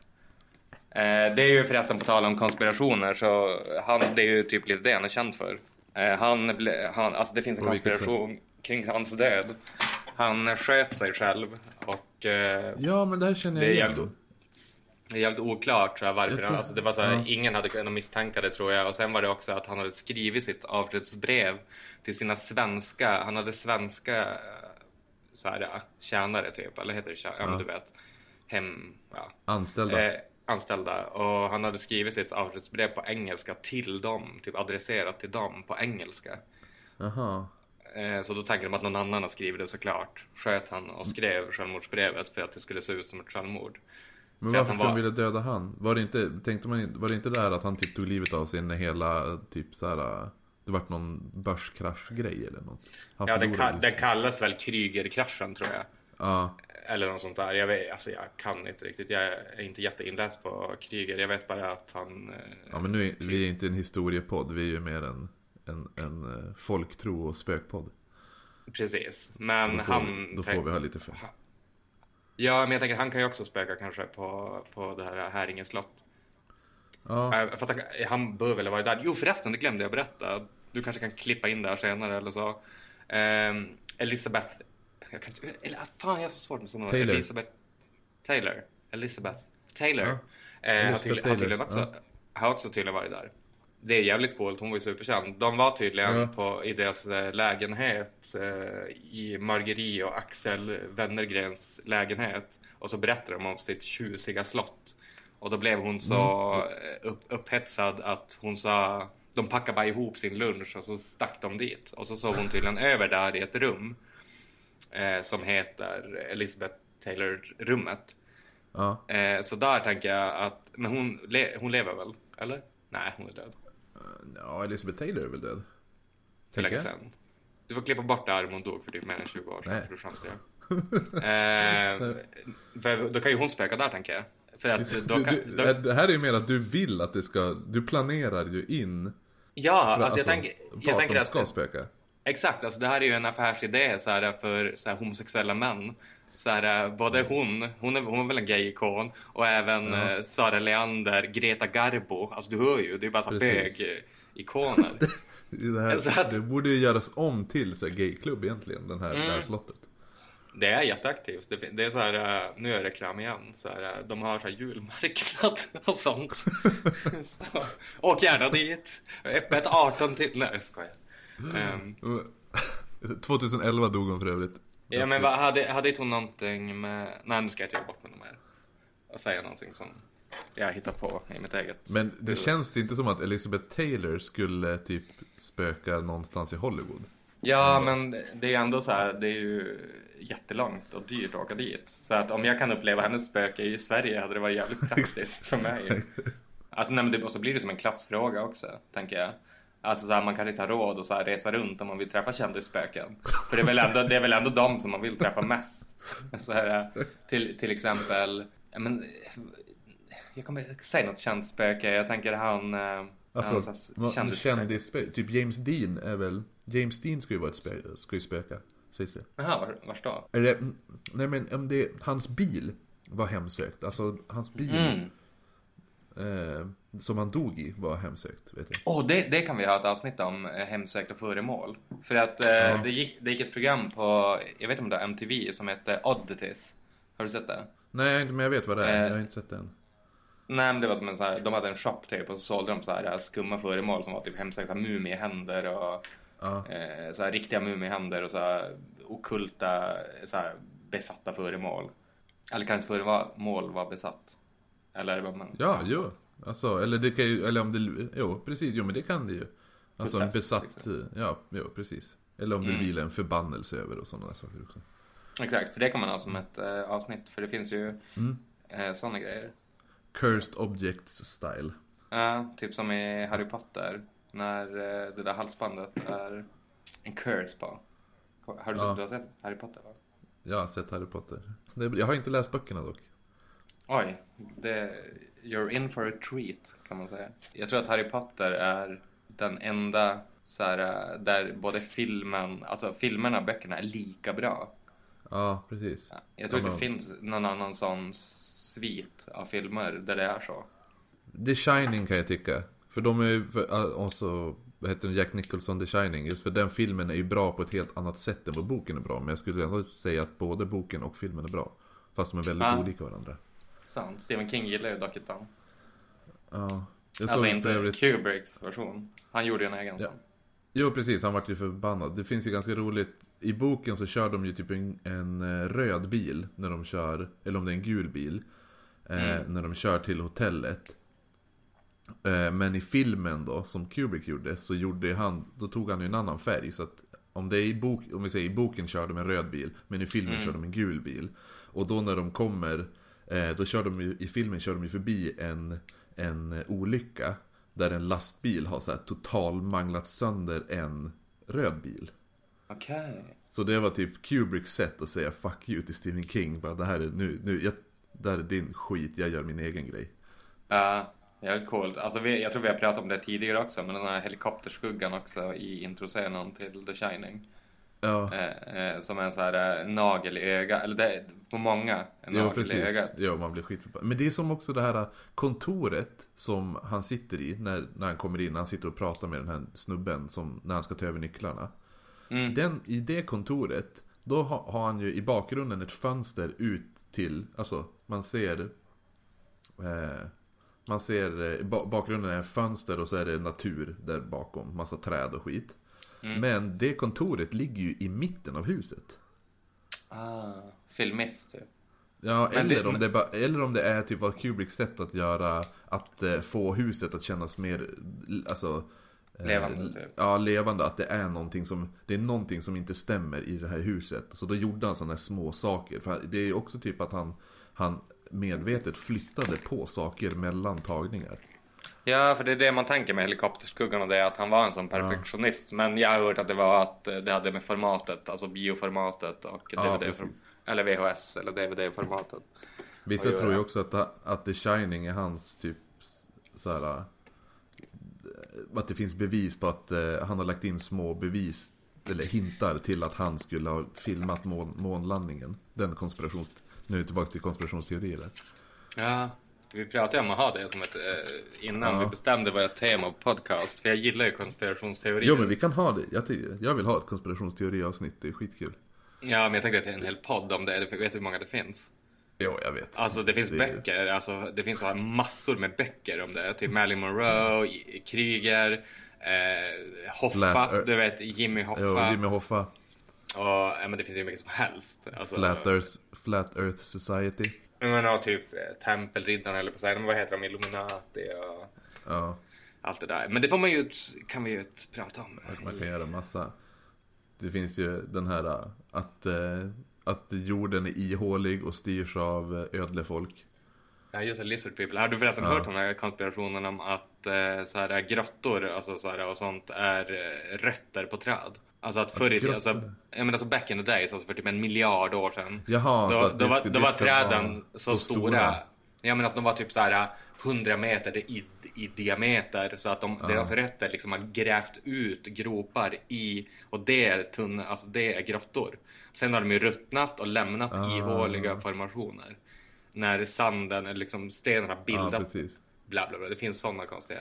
Eh, det är ju förresten på tal om konspirationer så han, det är ju typ lite det han är känd för. Eh, han, han, alltså det finns en konspiration kring hans död. Han sköt sig själv och eh, Ja, men det här känner jag igen. jävligt, det är jävligt oklart jag, varför. Jag han, alltså, det var så här, ja. Ingen hade kunnat misstänka det tror jag. Och sen var det också att han hade skrivit sitt avskedsbrev till sina svenska, han hade svenska så här, ja, tjänare typ, eller heter det tjänare? Ja, men Ja. du vet. Hem, ja. Anställda. Eh, anställda och han hade skrivit sitt avskedsbrev på engelska till dem, typ adresserat till dem på engelska. Jaha. Eh, Så då tänkte de att någon annan har skrivit det såklart. Sköt han och skrev självmordsbrevet för att det skulle se ut som ett självmord. Men För varför skulle var- de vilja döda han? Var det inte, tänkte man var det inte där att han typ tog livet av sig när hela, typ så här. Det vart någon börskraschgrej eller något? Han Ja, det, ka- liksom. kallas väl Krügerkraschen tror jag. Ja, Eller något sånt där. Jag, vet, alltså, jag kan inte riktigt. Jag är inte jätteinläst på Kryger. Jag vet bara att han... eh, ja men nu är vi är inte en historiepodd, vi är ju mer en, en, en eh, folktro och spökpodd. Precis. Så Men då får, han... då får vi ha lite för. Ja, men jag tänker han kan ju också spöka kanske på, på det här Häringe slott. Ja, Äh, för att han, bör väl ha varit där. Jo förresten, det glömde jag berätta. Du kanske kan klippa in där senare eller så. Ehm, Elizabeth... Jag kan inte... Eller, ah, fan, jag har så svårt med sådana Taylor. Elizabeth Taylor. Elizabeth Taylor. Ja. Eh, har, Elizabeth har, Taylor, tydligen också, har också tydligen varit där. Det är jävligt coolt, hon var ju superkänd. De var tydligen Ja. på, i deras eh, lägenhet eh, i Marguerite och Axel Wennergrens lägenhet. Och så berättade de om sitt tjusiga slott. Och då blev hon så eh, upp, upphetsad att hon sa de packade bara ihop sin lunch och så stack de dit. Och så sov hon tydligen över där i ett rum eh, som heter Elizabeth Taylor-rummet. ja. Eh, så där tänker jag att, men hon, le, hon lever väl? Eller? Nej, hon är död. ja Elizabeth Taylor är väl död? För länge sedan. Du får klippa bort det här om hon dog för typ mer än 20 år sedan. För eh, för då kan ju hon spöka där tänker jag. För att då kan, då, det här är ju mer att du vill att det ska, du planerar ju in ja, för, alltså jag tänker, på jag att tänker de att ska spöka. Exakt, alltså det här är ju en affärsidé så här, för så här, homosexuella män. Så här, både hon, hon är, hon är väl en gay-ikon och även Ja. eh, Sara Leander, Greta Garbo. Alltså du hör ju, det är bara så bög-ikoner. Det, här, Så att- det borde ju göras om till så här gayklubb egentligen, den här, det Mm. här slottet. Det är jätteaktivt. Det, det är så här, eh, nu är det reklam igen. Så här, eh, de har så här julmarknad och sånt. så, åk gärna dit. Öppet 18 till... Nej, jag skojar. Ehm, 2011 dog hon för övrigt. ja, men vad, hade, hade inte hon någonting med... Nej, nu ska jag inte göra bort mig mer. Och säga någonting som jag hittar på i mitt eget. Men det känns det inte som att Elizabeth Taylor skulle typ spöka någonstans i Hollywood? Ja, men det är ändå så här, det är ju jättelångt och dyrt att åka dit. Så att om jag kan uppleva hennes spöke i Sverige hade det varit jävligt praktiskt för mig. Alltså, nej, men det, och så blir det som en klassfråga också, tänker jag. Alltså så här, man kan inte ha råd att så här, resa runt om man vill träffa kändisspöken. För det är väl ändå, det är väl ändå de som man vill träffa mest. Så här, till, till exempel, men, jag kommer säga något känt spöke. Jag tänker han... eh, han så kändisspöke. kändisspöke, typ James Dean är väl, James Dean ska ju vara ett spöke, ska ju spöka. Sägs det? Jaha, var, vars då? Eller, nej men om det, hans bil var hemsökt. Alltså hans bil Mm. eh, som han dog i var hemsökt, vet jag. Åh, det, det kan vi ha ett avsnitt om, eh, hemsökta föremål. För att eh, det, gick, det gick ett program på, jag vet inte om det är MTV, som hette Oddities. Har du sett det? Nej, inte- men jag vet vad det är. Eh. Jag har inte sett den. Nej, men det var som en så här, de hade en shop typ och så sålde de så här eh, skumma föremål som var typ hemsökta mumiehänder och Ja. eh, så här riktiga mumiehänder och så här okulta, så här besatta föremål. Eller kan inte föremål vara besatt? Eller vad man... Ja, jo. Alltså, eller det kan ju, eller om det, jo precis, jo men det kan det ju. Alltså en Besatt, besatt, ja, jo precis. Eller om det Mm. vilar en förbannelse över och sådana där saker också. Exakt, för det kan man ha som ett eh, avsnitt. För det finns ju Mm. eh, sådana grejer. Cursed Objects style. Ja, typ som i Harry Potter. När eh, det där halsbandet är en curse på. Har du, Ja. du har sett Harry Potter va? Jag har sett Harry Potter. Det, jag har inte läst böckerna dock. Oj, det, you're in for a treat kan man säga. Jag tror att Harry Potter är den enda så här, där både filmen, alltså filmerna och böckerna är lika bra. Ja, precis. Jag tror inte det finns någon annan sån svit av filmer där det är så. The Shining kan jag tycka. För de är ju, för, ah, och så, vad heter den, Jack Nicholson The Shining. Just för den filmen är ju bra på ett helt annat sätt än vad boken är bra. Men jag skulle ändå säga att både boken och filmen är bra. Fast de är väldigt Ja. olika varandra. Sant. Stephen King gillar ju Down. Ja. Jag Alltså inte övrigt... Kubricks version. Han gjorde ju en egen Ja. Jo precis, han vart ju förbannad. Det finns ju ganska roligt. I boken så kör de ju typ en, en eh, röd bil när de kör, eller om det är en gul bil. eh, När de kör till hotellet. Eh, men i filmen då, som Kubrick gjorde, så gjorde han, då tog han ju en annan färg. Så att om det är i bok, om vi säger i boken kör de en röd bil, men i filmen kör de en gul bil. Och då när de kommer, eh, då kör de ju, i filmen kör de ju förbi en, en olycka. Där en lastbil har så här total manglat sönder en röd bil. Okej. Så det var typ Kubricks sätt att säga 'fuck you' till Stephen King. Bara, det här är nu, nu, jag, det här är din skit, jag gör min egen grej. Ja, jävligt coolt. Alltså vi, jag tror vi har pratat om det tidigare också, men den här helikopterskuggan också i introscenen till The Shining. Ja, Eh, eh, som en så här eh, nagel i ögat, eller det, på många, en i precis. Ja, man blir skitförbannad. Men det är som också det här kontoret som han sitter i när, när han kommer in. Han sitter och pratar med den här snubben som, när han ska ta över nycklarna. Mm. Den, I det kontoret, då ha, har han ju i bakgrunden ett fönster ut till, alltså man ser eh, Man ser, eh, ba, bakgrunden är fönster och så är det natur där bakom, massa träd och skit. Mm. Men det kontoret ligger ju i mitten av huset. Ah, filmist typ. Ja, Men eller, det- om det eller om det är typ vad Kubricks sätt att göra, att eh, få huset att kännas mer, alltså eh, Levande, typ. Ja, levande. Att det är någonting som, det är någonting som inte stämmer i det här huset. Så då gjorde han sådana här små saker. För det är ju också typ att han, han medvetet flyttade på saker mellan tagningar. Ja, för det är det man tänker med helikopterskuggan och det är att han var en sån perfektionist. Men jag har hört att det var att det hade med formatet, alltså bioformatet och Ja, DVD, precis. eller VHS eller DVD-formatet. Vissa tror ju jag? också att, att The Shining är hans typ så här. eh, Att det finns bevis på att eh, han har lagt in små bevis eller hintar till att han skulle ha filmat mån, månlandningen. Den konspirations... Nu är vi tillbaka till konspirationsteorier. Ja, vi pratade om att ha det som ett, eh, innan Ja. vi bestämde vårt tema på podcast. För jag gillar ju konspirationsteorier. Jo men vi kan ha det. Jag, jag vill ha ett konspirationsteoriavsnitt, det är skitkul. Ja, men jag tänkte att det är en hel podd om det. Vet du hur många det finns? Jo, jag vet. Alltså det finns Det böcker, alltså det finns massor med böcker om det. Typ Marilyn Monroe, Kryger, eh, Hoffa, Flat du vet Jimmy Hoffa. Jo, Jimmy Hoffa, Och, ja, men det finns ju mycket som helst. Alltså, Flat Earth, Flat Earth Society. Jag menar typ eh, Tempelriddarna eller på säga, men vad heter de? Illuminati och Ja, allt det där. Men det får man ju, kan vi ju prata om. man kan göra massa. Det finns ju den här äh, att, eh, att jorden är ihålig och styrs av eh, ödlefolk. Ja just det, Lizard People. Har du förresten Ja. hört den här konspirationen om att eh, så här, grottor alltså, så här, och sånt är eh, rötter på träd? Alltså att förr i tiden, alltså, jag menar alltså back in the days, alltså för typ en miljard år sedan. Jaha, så då, att då, det var, då var träden så, så stora. stora. Jag menar att de var typ så här 100 meter i, i diameter så att de, deras rötter liksom har grävt ut gropar i och det är tunna, alltså det är grottor. Sen har de ju ruttnat och lämnat Ah. ihåliga formationer. När sanden eller liksom Ja, bildat precis. bla bla bla. Det finns sådana konstiga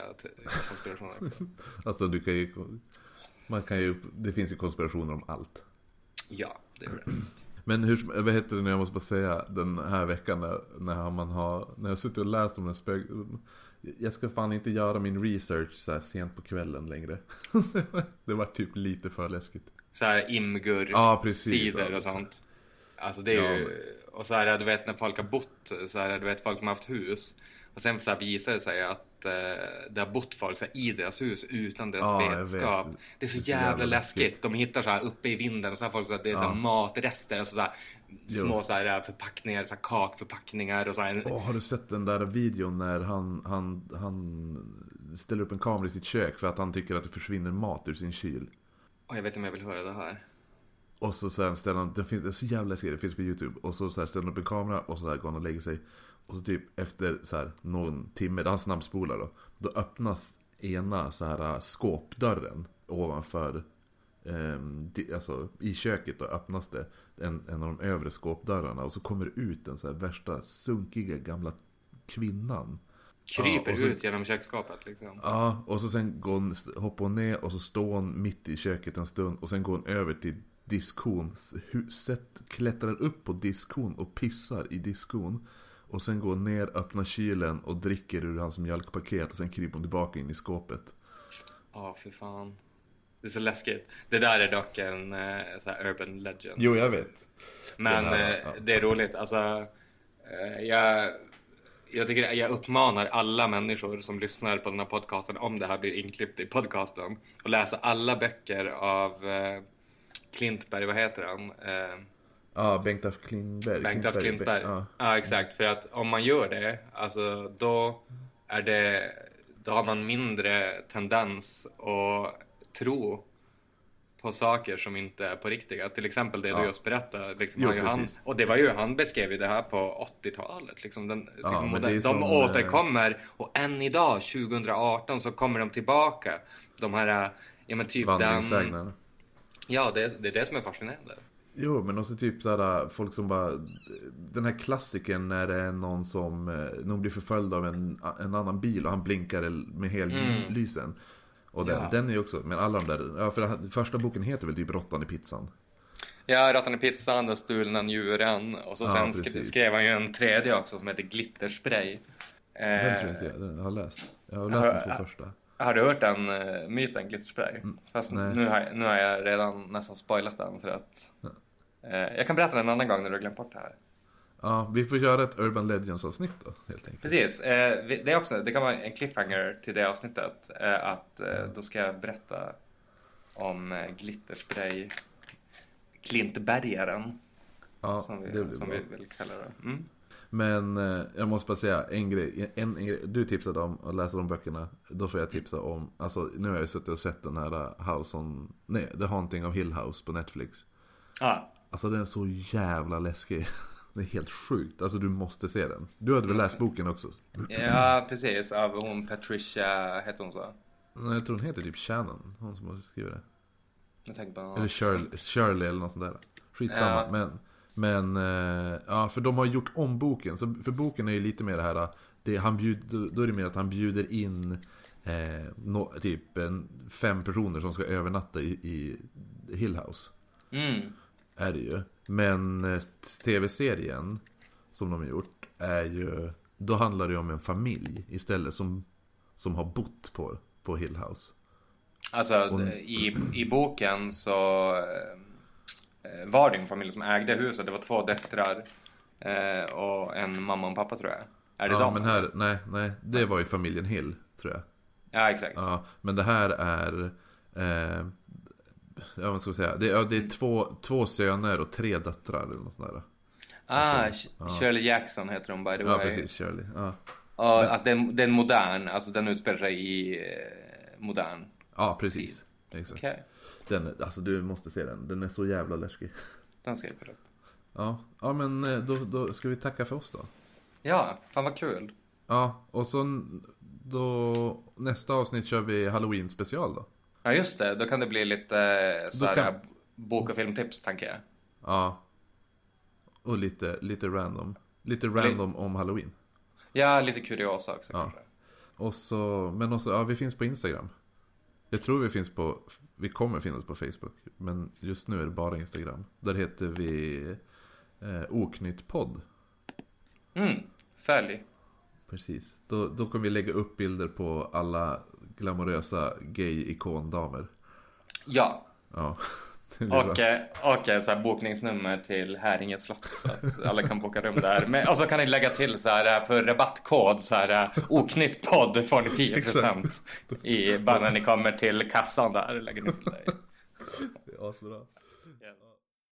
konspirationer också. Alltså du kan ju, man kan ju, det finns ju konspirationer om allt. Ja, det är det. Men hur, vad heter det nu, jag måste bara säga den här veckan när, när man har, när jag suttit och läst om den spök... Jag ska fan inte göra min research så här sent på kvällen längre. det var typ lite för läskigt. Så här imgur, Ja, precis, sidor och sånt. Alltså det är Ja, ju, och så här du vet när folk har bott, så här du vet folk som har haft hus. Och sen så här visar det sig att eh, det har bott folk så här, i deras hus utan deras Ja, vetskap. vet. Det är så Det är så jävla, jävla läskigt. läskigt. De hittar så här uppe i vinden och så har folk så här, det är så här Ja. matrester, alltså så här, Jo. små så här förpackningar, så här kakförpackningar och så här. Åh, har du sett den där videon när han, han, han ställer upp en kamera i sitt kök för att han tycker att det försvinner mat ur sin kyl? Åh, jag vet inte om jag vill höra det här. Och så sen ställer han, det, finns, det är så jävla läskigt, det finns på YouTube. Och så, så här ställer han upp en kamera och så här går han och lägger sig. Och så typ efter så här någon timme, han snabbspolar då. Då öppnas ena så här äh, skåpdörren ovanför, di- alltså i köket då öppnas det. En, en av de övre skåpdörrarna. Och så kommer det ut den så här värsta sunkiga gamla kvinnan. Kryper Ja, så- ut genom köksskåpet liksom. Ja, och så sen går hon, hoppar hon ner och så står hon mitt i köket en stund och sen går hon över till diskon, huset, klättrar upp på diskon och pissar i diskon. Och sen går hon ner, öppnar kylen och dricker ur hans mjölkpaket och sen kryper hon tillbaka in i skåpet. Ja, för fan. Det är så läskigt. Det där är dock en eh, så urban legend. Jo, jag vet. Men Det här, eh, ja. det är roligt. Alltså, eh, jag, jag tycker jag uppmanar alla människor som lyssnar på den här podcasten om det här blir inklippt i podcasten och läsa alla böcker av eh, Klintberg, vad heter han? Ja, Bengt af Klintberg. Bengt af Klintberg. Ja. Ja. exakt. För att om man gör det, alltså då är det, då har man mindre tendens att tro på saker som inte är på riktiga. Till exempel det Ja. du just berättade. Liksom, Jo, han, och det var ju, han beskrev ju det här på 80-talet. Liksom, den, Ja, liksom, är de, som, eh, återkommer och än idag, 2018, så kommer de tillbaka. De här, ja men typ den... Ja, det, det är det som är fascinerande. Jo, men också typ såhär folk som bara Den här klassikern när det är någon som eh, Någon blir förföljd av en, en annan bil och han blinkar med hellysen Och den, Ja. den är ju också, men alla de där Ja, för här- första boken heter väl typ Råttan i pizzan? Ja, Råttan i pizzan, Den stulna njuren och så Ja, sen precis. skrev han ju en tredje också som heter Glitterspray. Den Eh, tror jag inte jag, den har jag läst Jag har läst de Ja, två första har du hört den uh, myten Glitterspray? Fast Mm, nej. nu har, jag, nu har jag redan nästan spoilat den för att eh, Jag kan berätta en annan gång när du har glömt bort det här. Ja, vi får göra ett Urban Legends avsnitt då, helt enkelt Precis, eh, det, är också, det kan vara en cliffhanger till det avsnittet. Eh, att eh, då ska jag berätta om eh, Glitterspray Klintbergaren. Ja, som det vi, blir som bra vi vill kalla det. Mm. Men eh, jag måste bara säga en grej. En, en grej. Du tipsade om att läsa de böckerna. Då får jag tipsa om, alltså nu har jag suttit och sett den här House on, nej, The Haunting of Hill House på Netflix. Ja, Alltså den är så jävla läskig. Det är helt sjukt. Alltså du måste se den. Du hade väl läst boken också? Ja, precis. Av hon Patricia, hette hon så? Nej, jag tror hon heter typ Shannon. Hon som har skrivit det. Jag tänker bara... Eller Shirley, Shirley eller något sånt där. Skitsamma. Ja. Men, men eh, ja, för de har gjort om boken. Så, för boken är ju lite mer det här. Det, han bjud, då- är det mer att han bjuder in eh, nå- typ en, fem personer som ska övernatta i, i Hill House. Mm. Är det ju. Men eh, tv-serien som de har gjort är ju. Då handlar det ju om en familj istället som, som har bott på, på Hill House. Alltså, Och- i, i boken så eh, var det en familj som ägde huset. Det var två döttrar eh, och en mamma och en pappa tror jag. Är det ja, de? men här, nej, nej, det var ju familjen Hill tror jag. Ja, exakt. Ja, men det här är... Eh, ja, vad ska jag säga? Det, ja, det är två, två söner och tre döttrar eller något sånt där. Ah, Sh- Shirley Jackson heter hon by the way. Ja, precis. Shirley. Ja, Och att den, den modern, alltså den utspelar sig i eh, modern. ja precis. Exakt. Okej, Den, alltså du måste se den. Den är så jävla läskig. den ska jag kolla upp. Ja, ja men eh, då, då ska vi tacka för oss då. Ja, fan vad kul. Ja, och så då nästa avsnitt kör vi Halloween special då. Ja, just det. Då kan det bli lite eh, såhär kan- bok och filmtips, tänker jag. Ja. Och lite, lite random. Lite random om Halloween. Ja, lite kuriosa också Ja. kanske. Och så, men också, ja vi finns på Instagram. Jag tror vi finns på, vi kommer finnas på Facebook. Men just nu är det bara Instagram. Där heter vi eh, Oknytt podd. Mm, följ. Precis. Då, då kommer vi lägga upp bilder på alla glamorösa gay-ikondamer. Ja, Ja. Och, eh, och ett så här bokningsnummer till Häringe slott så att alla kan boka rum där. Men, och så kan ni lägga till så här eh, för rabattkod så här eh, oknytt podd får ni 10% i bara när ni kommer till kassan där. Lägger ni till det. Asbra.